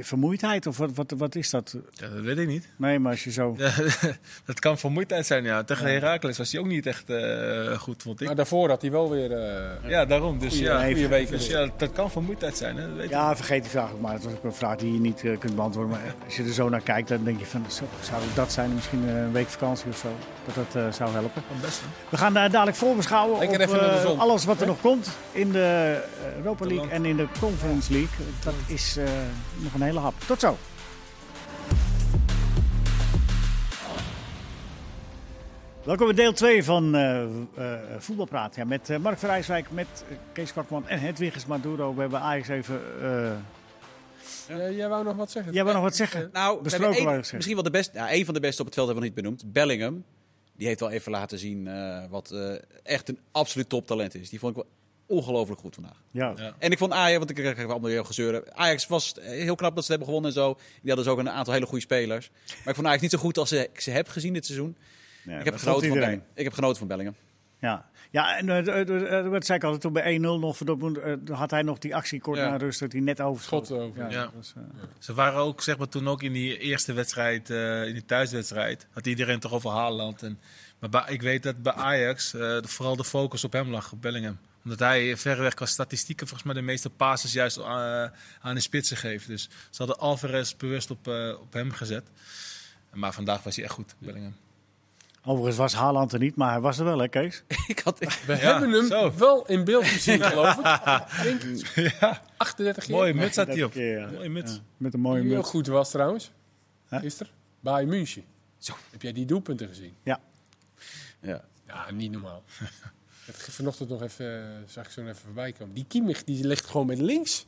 vermoeidheid of wat, wat, wat is dat? Ja, dat weet ik niet. Nee, maar als je zo... Ja, dat kan vermoeidheid zijn, ja. Tegen Heracles was hij ook niet echt eh, goed, vond ik. Maar daarvoor had hij wel weer... eh, Ja, daarom. Dus Goeie- ja, goeie weken. dus ja, dat kan vermoeidheid zijn. Hè? Dat weet. Ja, vergeet die vraag ook maar. Het was ook een vraag die je niet eh, kunt beantwoorden. Maar als je er zo naar kijkt, dan denk je van, zo, zou dat zijn? Misschien eh, een week vakantie of zo. Dat dat eh, zou helpen. Best? We gaan eh, dadelijk voorbeschouwen Lekker op eh, zon. alles wat er nog komt in de Europa League en in de Conference League. Dat is eh, nog een hele hap. Tot zo. Welkom bij deel 2 van eh eh, Voetbalpraat. Ja, met Mark van Rijswijk, met Kees Kwakman en Hedwiges Maduro. We hebben Ajax even... eh, ja, jij wou nog wat zeggen? jij wil nog wat zeggen? Nou, Besproken, wou één- misschien wel de beste, ja, een van de beste op het veld hebben we nog niet benoemd. Bellingham. Die heeft wel even laten zien eh, wat eh, echt een absoluut toptalent is. Die vond ik wel ongelooflijk goed vandaag. Ja. Ja. En ik vond Ajax, want ik krijg allemaal heel gezeuren. Ajax was heel knap dat ze het hebben gewonnen en zo. Die hadden dus ook een aantal hele goede spelers. Maar ik vond Ajax niet zo goed als ze- ik ze heb gezien dit seizoen. Ja, ik, heb genoten van ik heb genoten van Bellingham. Ja, ja en uh, dat zei ik altijd toen bij 1-0 nog voor Dortmund, eh, had hij nog die actie kort Ja. na rust dat hij net overschot. Schot over. Ja, Ja. eh, Ze waren ook, zeg maar, toen ook in die eerste wedstrijd, eh, in die thuiswedstrijd, had iedereen toch over Haaland. En, maar bij- ik weet dat bij Ajax eh, de- vooral de focus op hem lag, op Bellingham. Omdat hij verreweg qua statistieken volgens mij de meeste passes juist eh, aan de spitsen geeft. Dus ze hadden Alvarez bewust op, eh, op hem gezet. Maar vandaag was hij echt goed, Bellingham. Overigens was Haaland er niet, maar hij was er wel, hè Kees? ik had, We Ja, hebben hem zo. wel in beeld gezien, geloof ik. Denk, Ja, 38 jaar. mooie muts had hij op. keer, ja. Mooie muts. Ja, met een mooie Die heel muts. goed was trouwens. Hè? Gisteren. Bij München. Zo. Heb jij die doelpunten gezien? ja. Ja, niet normaal. Ik heb Vanochtend nog even, eh, zag ik zo even voorbij komen. Die Kimmich die ligt gewoon met links.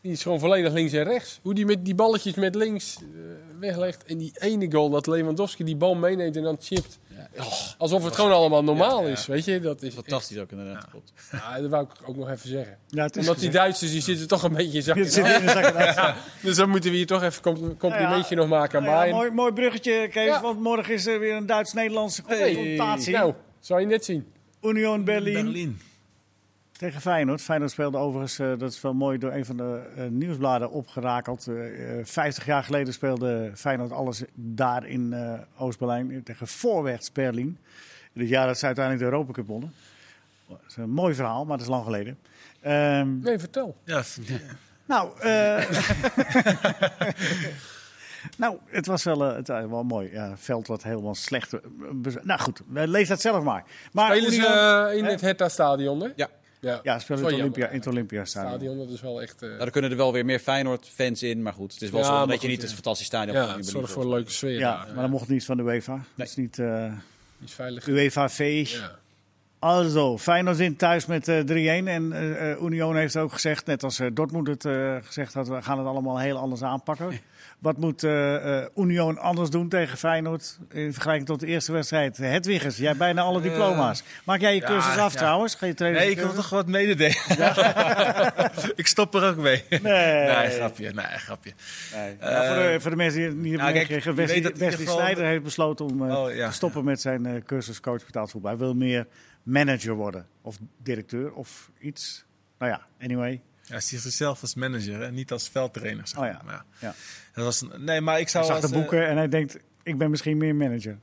Die is gewoon volledig links en rechts. Hoe die met die balletjes met links eh, weglegt. En die ene goal dat Lewandowski die bal meeneemt en dan chipt. Ja. Oh, Alsof het gewoon allemaal normaal Ja, ja. is. Weet je, dat is fantastisch ook inderdaad. Klopt. Ja, dat wou ik ook nog even zeggen. Omdat die. Duitsers die zitten toch een beetje in zak. Het zit in de zak en as. Dus dan moeten we hier toch even een complimentje nog maken aan Nou ja, Bayern. mooi, mooi bruggetje, Kees, Ja. want morgen is er weer een Duits-Nederlandse confrontatie. Nou, zou je net zien. Union Berlin Berlin. Tegen Feyenoord. Feyenoord speelde overigens, eh, dat is wel mooi, door een van de eh, nieuwsbladen opgerakeld. Eh, eh, 50 jaar geleden speelde Feyenoord alles daar in eh, Oost-Berlijn tegen Voorwärts Berlin. In het jaar dat ze uiteindelijk de Europa Cup wonnen. Dat is een mooi verhaal, maar dat is lang geleden. Ehm, Nee, vertel. Ja, Nou, eh, nou, het was wel, het was wel mooi. Ja, veld wat helemaal slecht. Nou goed, lees dat zelf maar. Maar Spelen ze Union- eh, in hè? het Hertha-stadion, hè? Ja. Ja, Ja, spelen in het, Olympia, in het Olympiastadion. stadion, dat is wel echt... Nou, er kunnen er wel weer meer Feyenoord-fans in. Maar goed, het is wel Ja, zo dat je niet ja. het fantastisch stadion ja, het zorgt voor een leuke sfeer. Ja, maar dat mocht niet van de UEFA. Dat is niet eh Die is veilig. UEFA V. Ja. Also, Feyenoord wint thuis met eh 3-1. En eh, eh, Union heeft ook gezegd, net als eh, Dortmund het gezegd had, we gaan het allemaal heel anders aanpakken. Wat moet Union anders doen tegen Feyenoord in vergelijking tot de eerste wedstrijd? Hedwiggers, jij hebt bijna alle diploma's. Maak jij je ja, cursus af ja. trouwens? Ga je? Nee, ik wil toch wat mededelen. ik stop er ook mee. Nee. Nee, grapje. Nee, grapje. Ja, voor, de, voor de mensen die het niet hebben meegekregen, Wesley, heeft besloten om Oh, te stoppen met zijn cursus coach betaald voetbal. Hij wil meer manager worden, of directeur, of iets. Nou ja, anyway. Hij ziet zichzelf als manager en niet als veldtrainer. Zeg Oh ja. Maar ja. Ja. Dat was een, nee, maar ik Hij zou. zag de als, eh, boeken en hij denkt, ik ben misschien meer manager.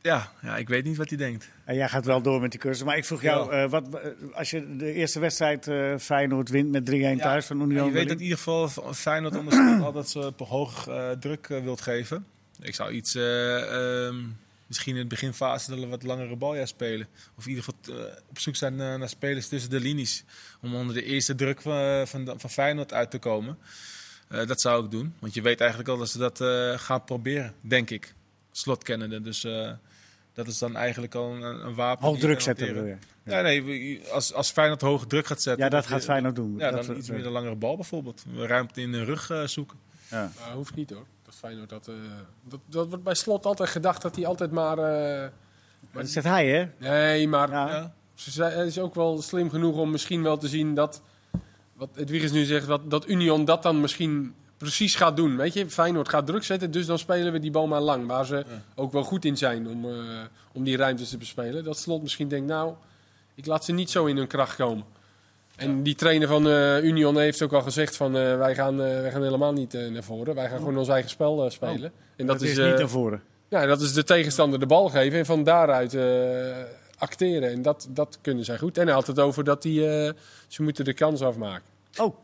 ja, ja, ik weet niet wat hij denkt. En jij gaat wel door met die cursus. Maar ik vroeg jou, eh, wat, eh, als je de eerste wedstrijd eh, Feyenoord wint met 3-1 thuis van Ja, Union je weet dat in ieder geval Feyenoord ondersteunt altijd ze hoog druk wilt geven. Ik zou iets, eh, ehm, misschien in het beginfase dat we wat langere balja spelen. Of in ieder geval eh, op zoek zijn eh, naar spelers tussen de linies. Om onder de eerste druk van, van, van Feyenoord uit te komen. Eh, dat zou ik doen. Want je weet eigenlijk al dat ze dat eh, gaan proberen, denk ik. Slot kennende. Dus eh, dat is dan eigenlijk al een, een wapen. Hoog druk zetten wil je. Ja, nee, als, als Feyenoord hoge druk gaat zetten. Ja, dat gaat Feyenoord doen. Ja, Dat- dan iets meer een langere bal bijvoorbeeld. Ruimte in de rug eh, zoeken. Ja. Maar hoeft niet hoor. Dat Feyenoord dat, eh, dat, dat wordt bij slot altijd gedacht dat hij altijd maar. eh, Maar dat zegt hij, hè? nee, maar Ja. Ja. ze zei- hij is ook wel slim genoeg om misschien wel te zien dat. Wat Edwiges nu zegt, wat, dat Union dat dan misschien precies gaat doen. Weet je, Feyenoord gaat druk zetten, dus dan spelen we die bal maar lang. Waar ze ook wel goed in zijn om, eh, om die ruimtes te bespelen. Dat slot misschien denkt, nou, ik laat ze niet zo in hun kracht komen. En die trainer van eh, Union heeft ook al gezegd van eh, wij, gaan, eh, wij gaan helemaal niet naar voren. Wij gaan gewoon ons eigen spel spelen. en Dat, is, eh, niet naar voren. ja, dat is de tegenstander de bal geven en van daaruit acteren. En dat, dat kunnen zij goed. En hij had het over dat die, ze moeten de kans afmaken. Oh,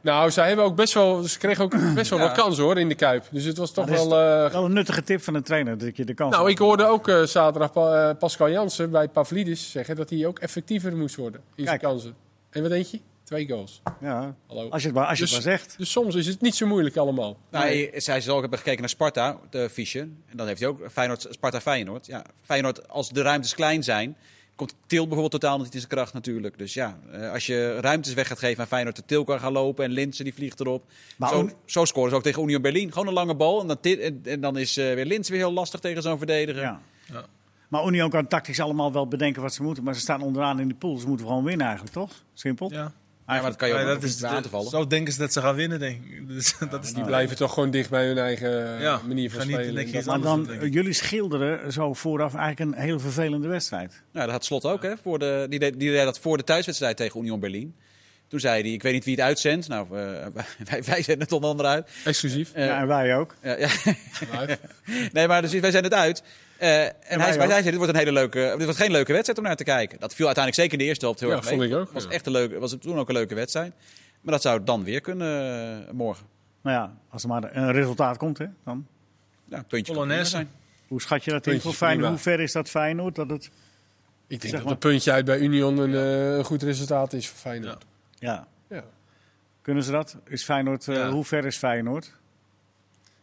Nou, zij hebben ook best wel, ze kregen ook best wel Ja. wat kansen hoor in de Kuip. Dus het was toch is wel... wel een nuttige tip van een trainer, dat je de kans nou, ik hoorde ook zaterdag Pa- Pascal Jansen bij Pavlidis zeggen dat hij ook effectiever moest worden in zijn kansen. En wat denk je? Twee goals. Ja, Hallo. als je het maar, als je Dus- het maar zegt. Dus soms is het niet zo moeilijk allemaal. Nou, hij- zij zal ook hebben gekeken naar Sparta, de fiche. En dan heeft hij ook Feyenoord, Sparta Feyenoord. Ja, Feyenoord, als de ruimtes klein zijn, komt Til bijvoorbeeld totaal niet in zijn kracht natuurlijk. Dus ja, eh, als je ruimtes weg gaat geven aan Feyenoord, de Til kan gaan lopen en Linsen die vliegt erop. Maar zo, zo scoren ze ook tegen Union Berlin. Gewoon een lange bal en dan, en, en dan is eh, weer Linsen weer heel lastig tegen zo'n verdediger. Ja. Ja. Maar Union kan tactisch allemaal wel bedenken wat ze moeten. Maar ze staan onderaan in de pool. Ze moeten gewoon winnen eigenlijk, toch? Simpel. Ja. Ja, maar dat kan je ook Ja, nog dat niet is bij aan te vallen. Zo denken ze dat ze gaan winnen, denk ik. Dus, dat is Die blijven toch gewoon dicht bij hun eigen Ja, manier van niet spelen. Maar dan, doen, eh, jullie schilderen zo vooraf eigenlijk een heel vervelende wedstrijd. Nou, dat had Slot ook, hè? Voor de, die, deed, die deed dat voor de thuiswedstrijd tegen Union Berlin. Toen zei hij, ik weet niet wie het uitzendt. Nou, eh, wij, wij zenden het onder andere uit. Exclusief. Eh, ja, en wij ook. ja, ja. Nee, maar dus wij zijn het uit. Eh, en wij hij, zei, dit wordt, een hele leuke, dit wordt geen leuke wedstrijd om naar te kijken. Dat viel uiteindelijk zeker in de eerste helft heel Ja, erg mee. vond ik ook, Was, ja. echt een leuke, was het toen ook een leuke wedstrijd. Maar dat zou dan weer kunnen eh, morgen. Nou ja, als er maar een resultaat komt, hè, dan. Ja, puntje zijn. Hoe schat je dat in voor Feyenoord? Hoe ver is dat Feyenoord? Dat het, Ik denk Zeg dat maar. een puntje uit bij Union een, eh, een goed resultaat is voor Feyenoord. ja. Ja. Kunnen ze dat? Is Feyenoord, eh, Ja. Hoe ver is Feyenoord?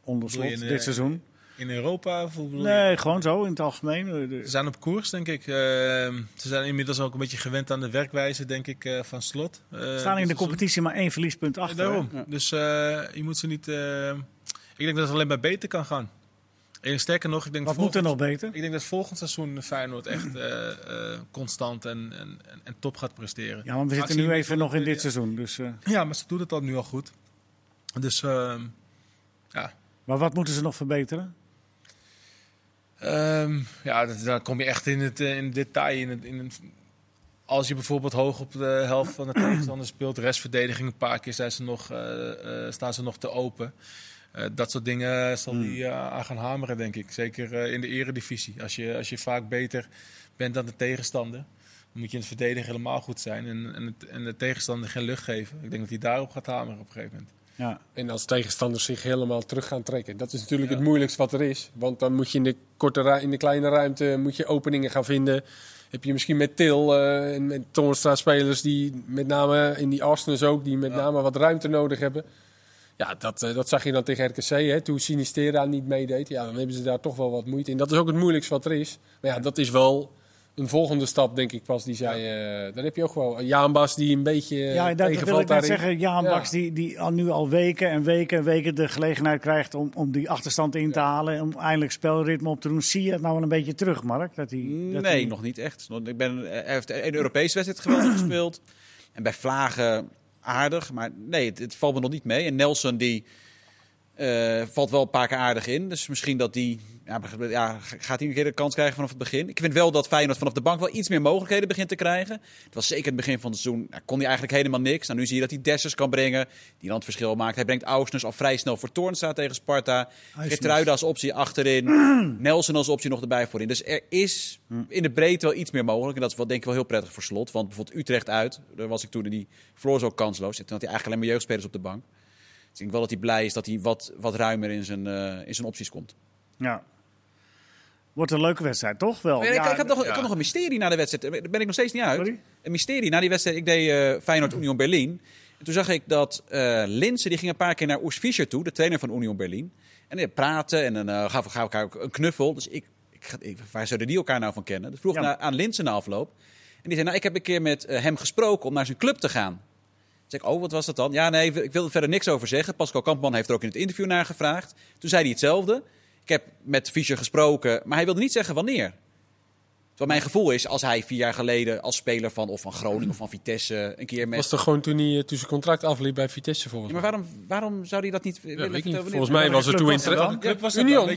Onder Bedoel je slot, in, dit seizoen? In Europa? Of? Nee, gewoon zo in het algemeen. Eh, Ze zijn op koers, denk ik. Eh, ze zijn inmiddels ook een beetje gewend aan de werkwijze, denk ik, eh, van slot. Eh, staan in de competitie maar één verliespunt Ja, achter. daarom. Ja. Dus je moet ze niet... eh, ik denk dat het alleen maar beter kan gaan. En sterker nog, ik denk, Wat moet er volgend, nog beter? ik denk dat volgend seizoen Feyenoord echt eh, constant en, en, en, top gaat presteren. Ja, want we zitten nu even nog in dit ja. seizoen. Dus, Ja, maar ze doen het al nu al goed. Dus ehm, ja, maar wat moeten ze nog verbeteren? Ehm, ja, dan kom je echt in het, eh, in het detail. In het, in het- als je bijvoorbeeld hoog op de helft van de tegenstander speelt, restverdediging een paar keer zijn ze nog, eh, eh, staan ze nog te open. Dat soort dingen zal hij eh, aan gaan hameren, denk ik. Zeker in de eredivisie. Als je, als je vaak beter bent dan de tegenstander, dan moet je in het verdedigen helemaal goed zijn. En, en, het, en de tegenstander geen lucht geven. Ik denk dat hij daarop gaat hameren op een gegeven moment. Ja. En als tegenstanders zich helemaal terug gaan trekken. Dat is natuurlijk Ja. het moeilijkste wat er is. Want dan moet je in de, korte in de kleine ruimte moet je openingen gaan vinden. Heb je misschien met Til eh, en met Toornstra spelers die met name in die Arsenals ook, die met Ja. name wat ruimte nodig hebben. Ja, dat, eh, dat zag je dan tegen RKC, hè, toen Sinistera niet meedeed. Ja, dan hebben ze daar toch wel wat moeite in. Dat is ook het moeilijkste wat er is. Maar ja, dat is wel een volgende stap, denk ik pas. Die zei, eh dan heb je ook wel Jaan Bas die een beetje Ja, ja, dat, wil ik net zeggen. Jaan Ja. Baks die, die al nu al weken en weken en weken de gelegenheid krijgt om, om die achterstand in te halen. Om eindelijk spelritme op te doen. Zie je het nou wel een beetje terug, Mark? Dat hij, dat Nee, hij- nog niet echt. Ik ben, hij heeft een Europese wedstrijd geweldig gespeeld. En bij Vlagen aardig. Maar nee, het, het valt me nog niet mee. En Nelson die eh, valt wel een paar keer aardig in. Dus misschien dat die... Ja, gaat hij een keer de kans krijgen vanaf het begin. Ik vind wel dat Feyenoord vanaf de bank wel iets meer mogelijkheden begint te krijgen. Het was zeker het begin van het seizoen. Nou, kon hij eigenlijk helemaal niks. Nou, nu zie je dat hij Dessers kan brengen. Die dan het verschil maakt. Hij brengt Ausners al vrij snel voor Toornstra tegen Sparta. Gertruida als optie achterin. Nelson als optie nog erbij voorin. Dus er is in de breedte wel iets meer mogelijk. En dat is wel, denk ik wel heel prettig voor slot. Want bijvoorbeeld Utrecht uit. Daar was ik toen in die verloor zo kansloos. En toen had hij eigenlijk alleen maar jeugdspelers op de bank. Ik denk wel dat hij blij is dat hij wat, wat ruimer in zijn, eh, in zijn opties komt. Ja. Wordt een leuke wedstrijd, toch? Wel. Maar ik, Ja, ik, heb nog, ik ja. had nog een mysterie na de wedstrijd. Daar ben ik nog steeds niet uit. Sorry? Een mysterie na die wedstrijd. Ik deed eh Feyenoord Union Berlin. En toen zag ik dat Linse die ging een paar keer naar Urs Fischer toe, de trainer van Union Berlin. En die praten en dan eh gaf gaf elkaar ook een knuffel. Dus ik, ik, waar zouden die elkaar nou van kennen? Dus vroeg Ja. naar, aan Linse na afloop. En die zei, nou, ik heb een keer met hem gesproken om naar zijn club te gaan. Zei ik, oh, wat was dat dan? Ja, nee, ik wil er verder niks over zeggen. Pascal Kampman heeft er ook in het interview naar gevraagd. Toen zei hij hetzelfde. Ik heb met Fischer gesproken, maar hij wilde niet zeggen wanneer. Terwijl mijn gevoel is, als hij vier jaar geleden als speler van, of van Groningen of van Vitesse een keer met... was toch gewoon toen hij eh, toen zijn contract afliep bij Vitesse volgens Ja, mij. maar waarom, waarom zou hij dat niet willen niet. Volgens mij was er toen er interesse. dan? club was Union.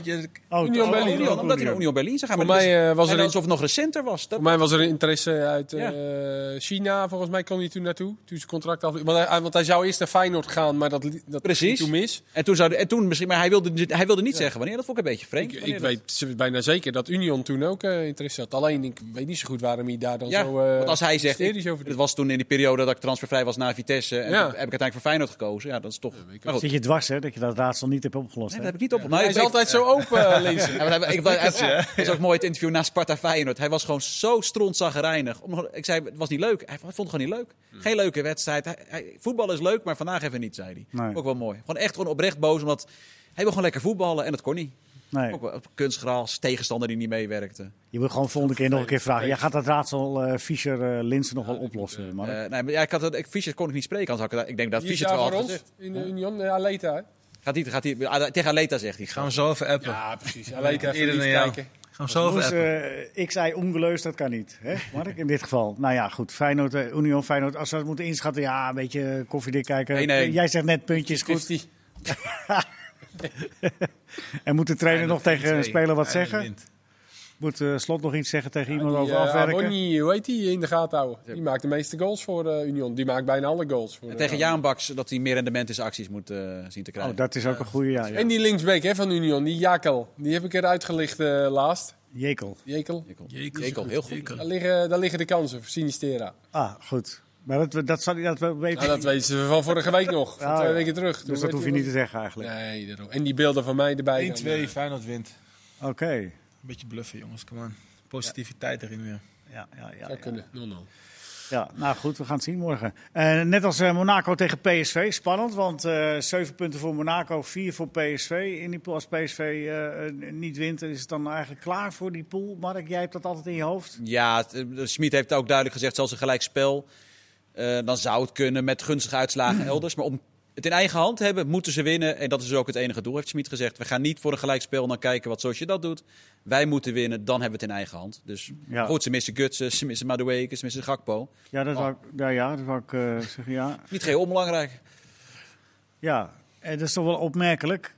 Oh, Union oh, Berlin. Union, omdat hij naar Union. Berlin zou gaan. Voor maar mij, was er alsof het nog recenter was. Dat, Voor mij was er interesse uit Ja. eh, China, volgens mij kon hij toen naartoe. Toen zijn contract af. Want hij, want hij zou eerst naar Feyenoord gaan, maar dat, dat Precies. toen mis. En toen, zou, en toen misschien, maar hij wilde, hij wilde niet zeggen wanneer. Dat vond ik een beetje vreemd. Ik, weet bijna zeker dat Union toen ook eh, interesse had. Alleen ik weet niet zo goed waarom hij daar dan Ja, zo. eh, want als hij zegt, ik- over het was toen in die periode dat ik transfervrij was naar Vitesse. En Ja. heb ik uiteindelijk voor Feyenoord gekozen. Ja, dat is toch... maar goed, Zit je dwars, hè? Dat je dat raadsel niet hebt opgelost. nee, dat heb ik niet op. Nou, hij is altijd zo open, uh. Ja, ik, hij, het was ook mooi het interview na Sparta Feyenoord. Hij was gewoon zo strontzaggerijnig. Om- Ik zei, het was niet leuk. Hij vond het gewoon niet leuk. Geen leuke wedstrijd. Hij, hij- voetbal is leuk, maar vandaag even niet, zei hij. Nee. Ook wel mooi. Gewoon echt gewoon oprecht boos, omdat hij wil gewoon lekker voetballen en dat kon niet. Nee. Ook wel kunstgras, tegenstander die niet meewerkte. Je moet gewoon volgende keer nog een keer vragen. Jij gaat dat raadsel eh Fischer eh Linsen nog wel oplossen, Mark. Eh, nee, maar ja, ik had het, ik, Fischer kon ik niet spreken, anders had ik, dat- ik denk dat Fischer het wel voor had gezegd. In de Union, uh, Aleta. hè? Gaat hij, gaat hij, ah, tegen Aleta zegt hij. Gaan we zo even appen. Ja, precies. Aleta even dan jou. kijken. Gaan we zo even Dus appen. eh, ik zei ongeleusd, dat kan niet. Hè, Mark, in dit geval. Nou ja, goed. Feyenoord, Union, Feyenoord. Als we het moeten inschatten, ja, een beetje koffiedik kijken. Nee, nee. Jij zegt net puntjes goed. 50. En moet de trainer nog tegen een speler wat Eindelijk zeggen? Moet eh, Slot nog iets zeggen tegen iemand Die, over eh, afwerken? Abonni, hoe heet die in de gaten houden? Die maakt de meeste goals voor eh, Union. Die maakt bijna alle goals. Voor En tegen Baks dat hij meer rendement in zijn acties moet zien te krijgen. Oh, dat is ook een goede, ja. ja. En die linksback hè, van Union, die Jakel. Die heb ik eruit gelicht eh, laatst. Jekel. Jekel. Jekel. Jekel. Jekel, heel goed. Daar liggen, daar liggen de kansen voor Sinistera. Ah, goed. Maar dat, dat zal hij dat wel weten. Nou, dat weten ze van vorige week nog. Van Ja, twee ja. weken terug. Toen dus dat hoef je niet te zeggen eigenlijk. Nee, daarom. En die beelden van mij erbij. dan, 1-2, eh, Feyenoord wint. Oké. Een beetje bluffen, jongens. Kom aan. Positiviteit erin weer. Ja, ja, ja, Zou ja. kunnen. 0-0. Ja, nou goed, we gaan het zien morgen. Eh, net als eh, Monaco tegen PSV, spannend, want eh zeven punten voor Monaco, vier voor PSV. In die pool, als PSV niet wint, is het dan eigenlijk klaar voor die pool. Mark, jij hebt dat altijd in je hoofd. Ja, Schmid heeft ook duidelijk gezegd, zelfs een gelijkspel. Eh dan zou het kunnen met gunstige uitslagen elders. Maar om het in eigen hand te hebben, moeten ze winnen. En dat is ook het enige doel, heeft Schmid gezegd. We gaan niet voor een gelijkspel en dan kijken wat zoals je dat doet. Wij moeten winnen, dan hebben we het in eigen hand. Dus Ja. goed, ze missen Gutsen, ze missen Madueke, ze missen Gakpo. Ja, dat Oh. wou ik, ja, ja, dat ik eh, zeggen, ja. Niet geheel onbelangrijk. Ja, en dat is toch wel opmerkelijk.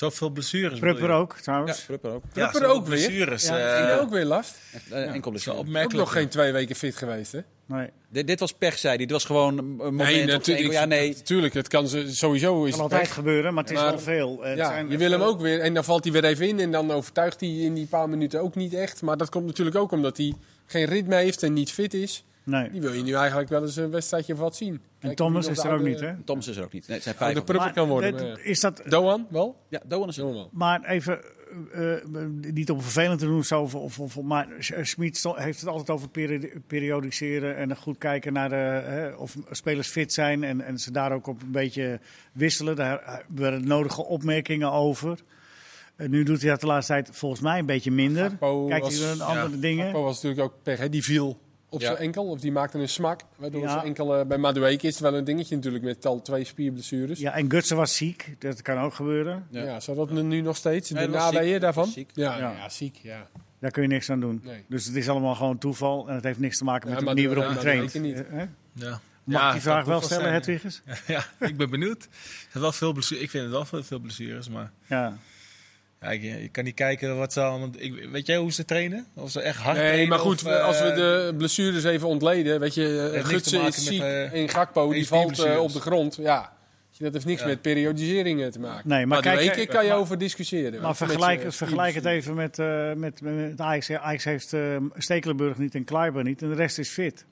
Zoveel blessures. Prupper ook, Ja, trouwens. Prupper ook. Ja, Prupper ook weer? blessures. Ja, eh, heeft ook weer last. Echt, eh, enkel blessure. Ook opmerkelijk. nog geen twee weken fit geweest, hè? Nee. Dit, dit was pech, zei hij. Dit was gewoon een moment. Nee, natuurlijk. Ja, nee. Natuurlijk, het kan ze, sowieso. Is kan het altijd pech. gebeuren, maar het is Maar- wel veel. Het Ja, zijn je wil hem ook weer. En dan valt hij weer even in. En dan overtuigt hij in die paar minuten ook niet echt. Maar dat komt natuurlijk ook omdat hij geen ritme heeft en niet fit is. Nee. Die wil je nu eigenlijk wel eens een wedstrijdje of wat zien. En Kijk, Thomas is er ook niet, hè? Thomas is er ook niet. Nee, het zijn vijf. kan worden. Maar, eh, is dat, Doan, wel? Ja, Doan is er. Wel. Maar even, eh, eh, niet om vervelend te doen of zo, of, of, of- maar Smit sto- heeft het altijd over peri- periodiseren en goed kijken naar de, hè, of spelers fit zijn en, en ze daar ook op een beetje wisselen. Daar hebben we de nodige opmerkingen over. En nu doet hij dat de laatste tijd volgens mij een beetje minder. Kijkt was- hij naar andere dingen. Gakpo was natuurlijk ook pech, hè? die viel op Ja. zijn enkel. Of die maakte een smak. Waardoor Ja. zijn enkel eh, bij Madueke is het wel een dingetje natuurlijk met al twee spierblessures. Ja. En Gutsen was ziek. Dat kan ook gebeuren. Ja. zou dat nu nog steeds? de naweeën daarvan? Ja, Ja. ja. ziek. Ja. Daar kun je niks aan doen. Nee. Dus het is allemaal gewoon toeval. En het heeft niks te maken met Ja, de manier de- waarop je ja, traint. zeker niet. Eh, hè? Ja. Mag ik die vraag het wel stellen. Hedwiges? Ja, ik ben benieuwd. Zijn wel veel blessures. Ik vind het wel veel, veel blessures, maar Ja. Ja, ik, je kan niet kijken wat ze allemaal... Ik, weet jij hoe ze trainen? Of ze echt hard Nee, trainen? maar goed, of, eh, als we de blessures even ontleden. Weet je, Gutsen is met, ziek eh, en Gakpo die valt eh, op de grond. Ja, dat heeft niks Ja. met periodiseringen te maken. Nee, maar kijk, eh, kan je maar- over discussiëren. Maar Met, vergelijk, eh, vergelijk het even met, eh, met, met Ajax. Ajax heeft eh, Stekelenburg niet en Kleiber niet. En de rest is fit.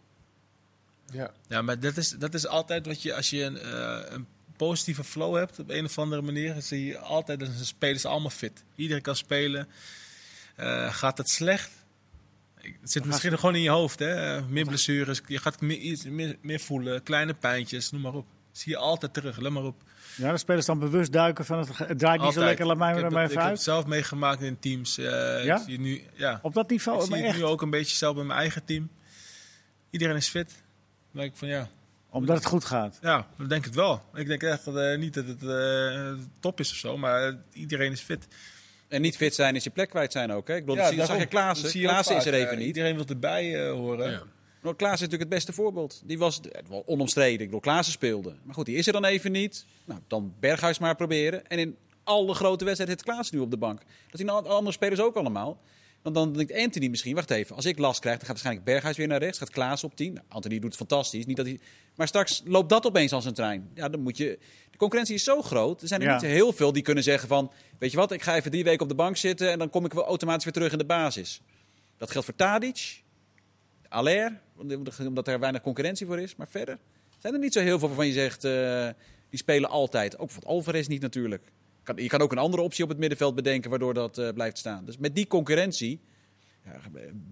Ja. Ja, maar dat is, dat is altijd wat je... Als je een, eh, een positieve flow hebt op een of andere manier... zie je altijd dat de spelers allemaal fit. Iedereen kan spelen. Eh, gaat het slecht? Het zit misschien gewoon in je hoofd, hè? Meer blessures, je gaat meer, iets meer, meer voelen, kleine pijntjes, noem maar op. Zie je altijd terug, let maar op. Ja, de spelers dan bewust duiken van het, het draait niet zo lekker, laat mij maar even ik heb uit. het zelf meegemaakt in teams. eh, Ja? Zie nu, ja. Op dat niveau, ik zie het echt. nu ook een beetje zelf bij mijn eigen team. Iedereen is fit. Dan denk ik van ja, Omdat het goed gaat. ja, dan denk ik het wel. Ik denk echt dat, eh, niet dat het eh, top is of zo, maar eh, iedereen is fit. En niet fit zijn is je plek kwijt zijn ook. Hè? Ik bedoel, Ja, dat zie- zag je Klaassen. Dat zie je ook Klaassen is er even niet. Iedereen wil erbij eh, horen. Ja. Maar Klaassen is natuurlijk het beste voorbeeld. Die was wel onomstreden. Ik bedoel, Klaassen speelde. Maar goed, die is er dan even niet. Nou, dan Berghuis maar proberen. En in alle grote wedstrijden heeft Klaassen nu op de bank. Dat zien alle andere spelers ook allemaal. Want dan denkt Anthony misschien, wacht even, als ik last krijg, dan gaat waarschijnlijk Berghuis weer naar rechts. Gaat Klaassen op 10. Nou, Anthony doet het fantastisch. Niet dat hij... Maar straks loopt dat opeens als een trein. Ja, dan moet je... De concurrentie is zo groot. Er zijn er Ja. niet heel veel die kunnen zeggen van... Weet je wat, ik ga even drie weken op de bank zitten... en dan kom ik wel automatisch weer terug in de basis. Dat geldt voor Tadic, Aller, omdat er weinig concurrentie voor is. Maar verder zijn er niet zo heel veel waarvan je zegt, eh, die spelen altijd. Ook bijvoorbeeld Alvarez niet natuurlijk. Kan, je kan ook een andere optie op het middenveld bedenken waardoor dat eh, blijft staan. Dus met die concurrentie ja,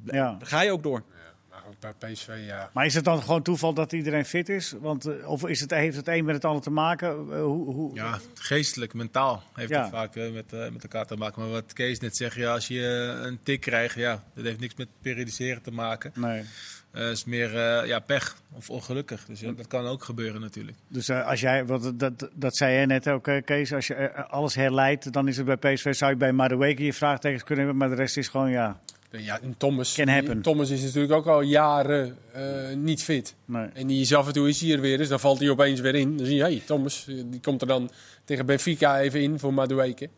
Ja. ga je ook door. Maar ook bij PSV, ja. Maar is het dan gewoon toeval dat iedereen fit is? Want, eh, of is het, heeft het een met het ander te maken? Eh, hoe, hoe, Ja, geestelijk, mentaal heeft Ja. het vaak eh, met, eh, met elkaar te maken. Maar wat Kees net zegt, ja, als je eh, een tik krijgt, ja, dat heeft niks met periodiseren te maken. Nee. Het is meer eh, ja, pech of ongelukkig. Dus ja, dat kan ook gebeuren natuurlijk. Dus eh, als jij, wat, dat, dat zei jij net ook, eh, Kees, als je eh, alles herleidt, dan is het bij PSV, zou je bij Madueke je vraagtekens kunnen hebben, maar de rest is gewoon, ja, Ja, en Thomas, Can happen. Thomas is natuurlijk ook al jaren eh, niet fit. nee. En die is af en toe is hij er weer eens, dan valt hij opeens weer in. Dan zie je, hey, Thomas, eh, die komt er dan tegen Benfica even in voor Madueke.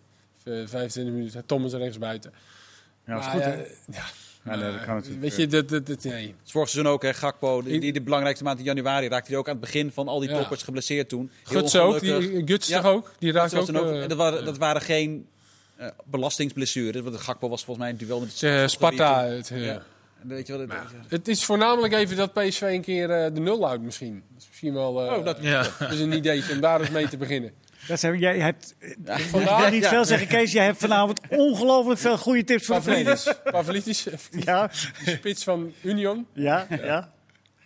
Eh, 25 minuten, Thomas rechts buiten. Ja, dat is Maar goed, hè? ja, Ja, nee, dat kan natuurlijk. Weet je, dat, dat, dat, nee. Het is vorig seizoen ook, hè, Gakpo, die, die de belangrijkste maand in januari raakte hij ook aan het begin van al die Ja. toppers geblesseerd toen. Heel Guts ook, die, Guts Ja. toch ook? Die raakt Dat, ook... eh, en dat, waren, dat waren geen eh, belastingsblessures. Want Gakpo was volgens mij een duel met het eh, Sparta. Het, eh, Ja. En Weet je wat het? Het is voornamelijk even dat PSV een keer eh, de nul houdt misschien. Dat is misschien wel eh, Oh, dat- Ja. dat is een idee om daar eens mee te beginnen. Dat zijn, jij hebt, Ja. ik wil niet Ja. veel zeggen, Kees, jij hebt vanavond ongelooflijk veel goede tips voor. Pavlidis, Pavlidis, Ja, de spits van Union, ja, ja.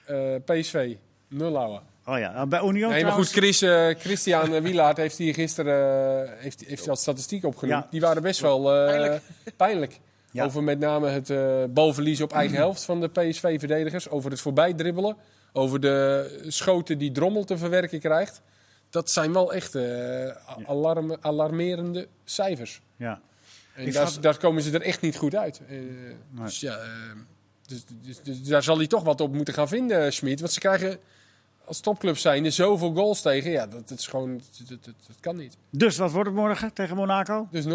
eh, PSV, nul houden. Oh ja, nou, bij Union Nee, maar goed, Chris, eh, Christian Wielaert heeft hier gisteren eh, heeft, heeft al statistiek opgenoemd. Ja. Die waren best wel eh, Pijnlijk. pijnlijk. Ja. Over met name het balverlies op eigen helft van de PSV-verdedigers. Over het voorbijdribbelen. Over de schoten die Drommel te verwerken krijgt. Dat zijn wel echt eh, alarm, alarmerende cijfers. Ja. En daar, komen ze er echt niet goed uit. Eh, Dus ja, eh, dus, dus, dus daar zal hij toch wat op moeten gaan vinden, Schmid. Want ze krijgen als topclub zijnde zoveel goals tegen. Ja, dat, dat is gewoon, dat, dat, dat- dat kan niet. Dus wat wordt het morgen tegen Monaco? Dus 0-0.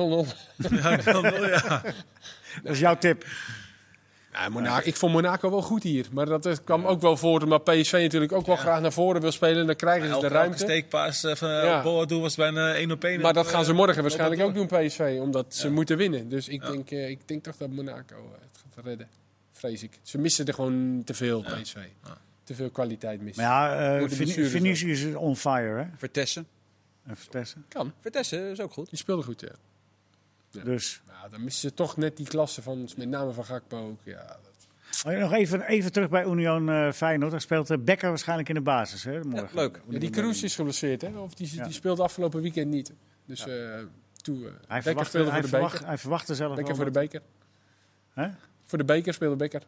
Ja, dan wel, ja. Dat is jouw tip. Ja, Monaco, ik vond Monaco wel goed hier. Maar dat eh, kwam ook wel voor omdat PSV natuurlijk ook wel graag naar voren wil spelen. Dan krijgen ze de ruimte. steekpaas eh, van Ja. ja. Boadu was bijna één op één. Maar dat op, gaan ze eh, morgen waarschijnlijk ook doen, PSV. Omdat ze moeten winnen. Dus ik, Ja. denk, eh, ik denk toch dat Monaco eh, het gaat redden. Vrees ik. Ze missen er gewoon te veel, Ja. PSV. Ja. Te veel kwaliteit missen. Maar ja, eh, Vin- Vinicius is on fire, hè? Vertessen. Even testen. Kan. Vertessen is ook goed. Die speelde goed, ja. Ja. Dus Dan missen ze toch net die klasse van, met name van Gakpo ook. Ja, dat- Oh, nog even, even terug bij Union eh Feyenoord. Daar speelt eh, Becker waarschijnlijk in de basis, hè? Morgen. Ja, leuk. Ja, die Kroes is geblesseerd, hè? Of die, Ja. die speelde afgelopen weekend niet. Dus eh, toe. eh, Hij verwacht, speelde hij, voor de verwacht, beker. hij verwacht er zelf Becker wel voor de beker. Hè? Voor de beker speelde Becker.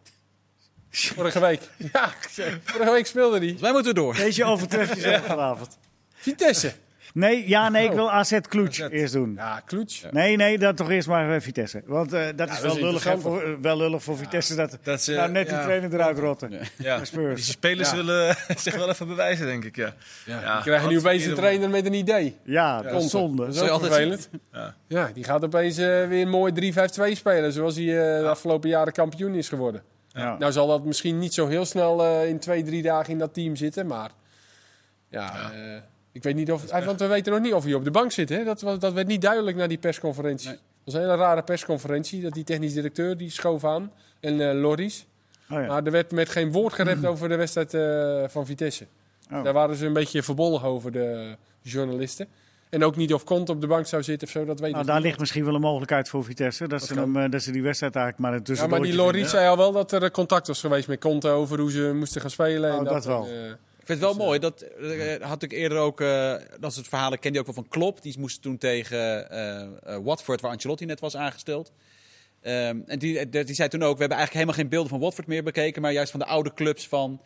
Vorige week. Ja, vorige week speelde hij. Dus wij moeten door. Deze overtreft jezelf vanavond. Vitesse. Nee, ja, nee, ik Oh. wil AZ Kloets AZ. eerst doen. Ja, Kloets. Nee, nee, dan toch eerst maar eh, Vitesse. Want eh, dat is dat wel, is lullig, hè, voor, eh, wel lullig voor Vitesse dat, Dat ze, nou net die trainer eruit rotten. Ja, die spelers Ja. willen zich wel even bewijzen, denk ik. Ja. Ja. We krijgen nu opeens een trainer met een idee. Ja, dat is zonde. Dat is ook vervelend. Ja. Ja, die gaat opeens weer mooi 3-5-2 spelen. Zoals hij eh, de afgelopen jaren kampioen is geworden. Ja. Nou zal dat misschien niet zo heel snel eh, in twee, drie dagen in dat team zitten. Maar ja, eh, ik weet niet of... want we weten nog niet of hij op de bank zit. Hè? Dat, was- dat werd niet duidelijk na die persconferentie. Nee. Dat was een hele rare persconferentie. Dat die technisch directeur die schoof aan. En eh Loris. Oh, ja. Maar er werd met geen woord gerept over de wedstrijd eh, van Vitesse. Oh. Daar waren ze een beetje verbolgen over, de journalisten. En ook niet of Kont op de bank zou zitten of zo, dat weet Nou, ik daar niet. ligt misschien wel een mogelijkheid voor Vitesse. Dat, ze, kan. hem, eh, dat ze die wedstrijd eigenlijk maar een Ja, maar die Loris zei al wel dat er contact was geweest met Conte over hoe ze moesten gaan spelen. Oh, en dat wel. eh, vind het wel mooi. Dat eh, had ik eerder ook. eh, dat soort verhalen kende je ook wel van Klopp. Die moest toen tegen eh, eh, Watford, waar Ancelotti net was aangesteld. Ehm, en die, eh, die zei toen ook: We hebben eigenlijk helemaal geen beelden van Watford meer bekeken. Maar juist van de oude clubs van,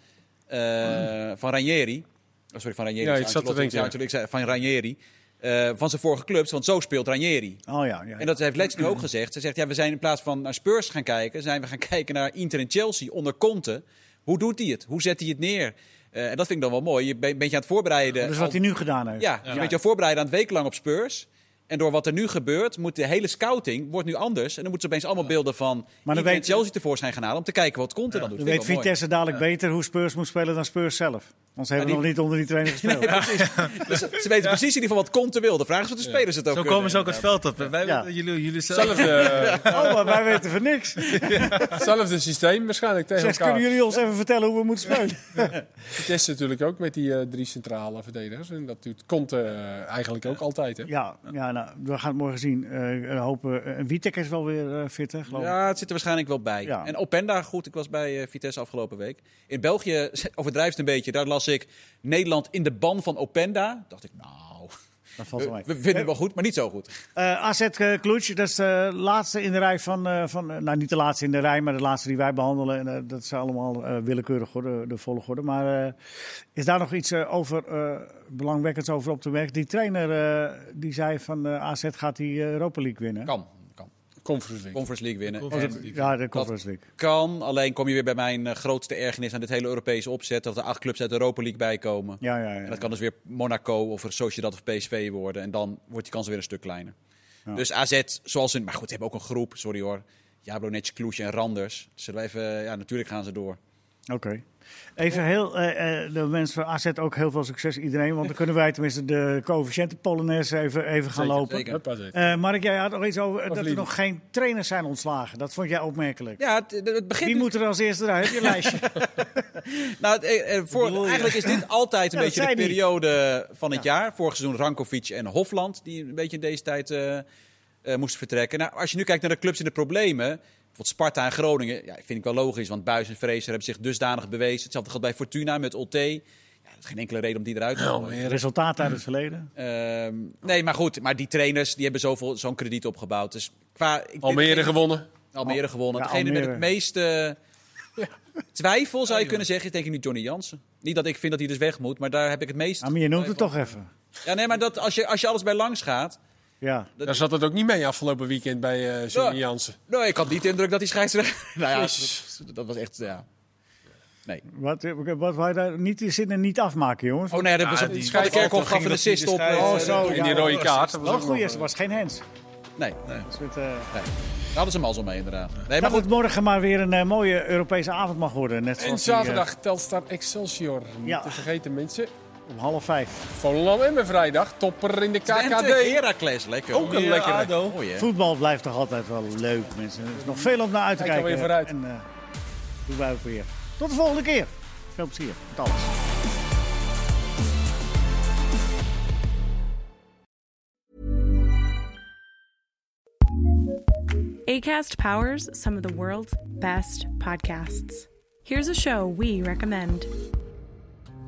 eh, van Ranieri. Oh, sorry, van Ranieri. Ja, ik zat te denken, ik zei van Ranieri. Eh, van zijn vorige clubs, want zo speelt Ranieri. Oh ja, ja. En dat heeft Lex nu ook gezegd. Ze zegt, ja, we zijn in plaats van naar Spurs gaan kijken, zijn we gaan kijken naar Inter en Chelsea onder Conte. Hoe doet hij het? Hoe zet hij het neer? Eh, en dat vind ik dan wel mooi. Je bent, bent je aan het voorbereiden. Dat is wat hij nu gedaan heeft. ja, je bent je aan het voorbereiden aan het wekenlang op Spurs. En door wat er nu gebeurt, moet de hele scouting wordt nu anders. En dan moeten ze opeens allemaal beelden van dan weet- Chelsea tevoorschijn gaan halen om te kijken wat Conte dan doet. Dan weet mooi. Vitesse dadelijk beter hoe Spurs moet spelen dan Spurs zelf. Want ze hebben die- nog niet onder die trainer gespeeld. Dus ze weten precies in ieder geval wat Conte wil. De vraag is of de spelers het ook Zo kunnen. komen ze ook het veld op. Wij, jullie, jullie zelf. Zelfde, Oh, maar wij weten van niks. zelfde systeem waarschijnlijk tegen Zeg, elkaar. kunnen jullie ons even vertellen hoe we moeten spelen? Vitesse natuurlijk ook met die eh, drie centrale verdedigers. En dat doet Conte eh, eigenlijk ook altijd. Hè? Ja, ja nou, we gaan het morgen zien. Eh, hopen. En Witek is wel weer eh, fit, hè, geloof ik. Ja, het zit er waarschijnlijk wel bij. Ja. En Openda, goed, ik was bij eh, Vitesse afgelopen week. In België overdrijft het een beetje. Daar las ik Nederland in de ban van Openda. Dacht ik, nou, Dat valt wel we, mee. we vinden het wel goed, maar niet zo goed. Eh AZ uh, Kloets, dat is de laatste in de rij van, eh, van eh, nou niet de laatste in de rij, maar de laatste die wij behandelen. En, eh, dat is allemaal eh, willekeurig hoor, de, de volgorde. Maar eh, is daar nog iets eh, over, eh, belangwekkends over op te merken? Die trainer eh, die zei van eh, AZ gaat die eh, Europa League winnen. Kan. Conference League. Conference League winnen. Conference dat- League. ja, de Conference League. Kan, alleen kom je weer bij mijn eh, grootste ergernis aan dit hele Europese opzet. Dat er acht clubs uit de Europa League bij komen. Ja, ja, ja. En dat kan dus weer Monaco of Sociedad of PSV worden. En dan wordt die kans weer een stuk kleiner. Ja. Dus AZ, zoals hun... Maar goed, ze hebben ook een groep, sorry hoor. Jablonec, Cluj en Randers. Zullen we even... Ja, natuurlijk gaan ze door. Oké. Even heel, eh, eh, de mensen van AZ ook heel veel succes iedereen. Want dan kunnen wij tenminste de coëfficiënten Polonaise even, even gaan Zeker, lopen. zeker. Eh, Mark, jij had nog iets over dat er nog geen trainers zijn ontslagen. Dat vond jij opmerkelijk. Ja, het, het begint... Wie moet er als eerste eruit? Heb je een lijstje? Nou, het, voor, eigenlijk is dit altijd een Ja, beetje de periode van het jaar. Vorig seizoen Rankovic en Hofland, die een beetje in deze tijd eh, eh, moesten vertrekken. Nou, als je nu kijkt naar de clubs in de problemen, bijvoorbeeld Sparta en Groningen, ja, vind ik wel logisch. Want Buis en Fraser hebben zich dusdanig bewezen. Hetzelfde geldt bij Fortuna met Olte. Ja, dat is geen enkele reden om die eruit te gooien. Resultaat uit het verleden. Ehm, nee, maar goed. Maar die trainers die hebben zoveel, zo'n krediet opgebouwd. Dus qua, ik, Almere degene- gewonnen. Almere gewonnen. Ja, Degene met het meeste twijfel, zou je kunnen zeggen, is denk ik nu Johnny Jansen. Niet dat ik vind dat hij dus weg moet, maar daar heb ik het meest... Ah, maar je noemt het toch even. Ja, nee, maar dat, als, je, als je alles bij langs gaat... Ja. Dat- Daar zat het ook niet mee afgelopen weekend bij eh Johnny Ja. Jansen. Nou, ik had niet de indruk dat die scheidsrechter... nou ja, dat, dat was echt... Ja. Nee. Wat, wat wou je daar niet die zinnen niet afmaken, jongens? Oh nee, dat was Ja, die Van de Kerkhoff gaf een die assist op... eh, Oh, zo. En ja, die rode kaart. dat was Wel ook goed, het eh, was geen hens. Nee, Dus het, eh, nee. Daar hadden ze hem al zo mee, inderdaad. Nee, maar dat goed. het morgen maar weer een eh, mooie Europese avond mag worden. Net En zoals die, eh, zaterdag Telstar Excelsior. Niet Ja. te vergeten mensen. Om half vijf. Volendam en mijn vrijdag. Topper in de Twente, KKD. Heracles, lekker. Ook een lekkere. Hè? Voetbal blijft toch altijd wel leuk, mensen. Er is nog veel om naar uit te Kijk kijken. vooruit. En eh doen wij ook weer. Tot de volgende keer. Veel plezier met alles. ACAST powers some of the world's best podcasts. Here's a show we recommend.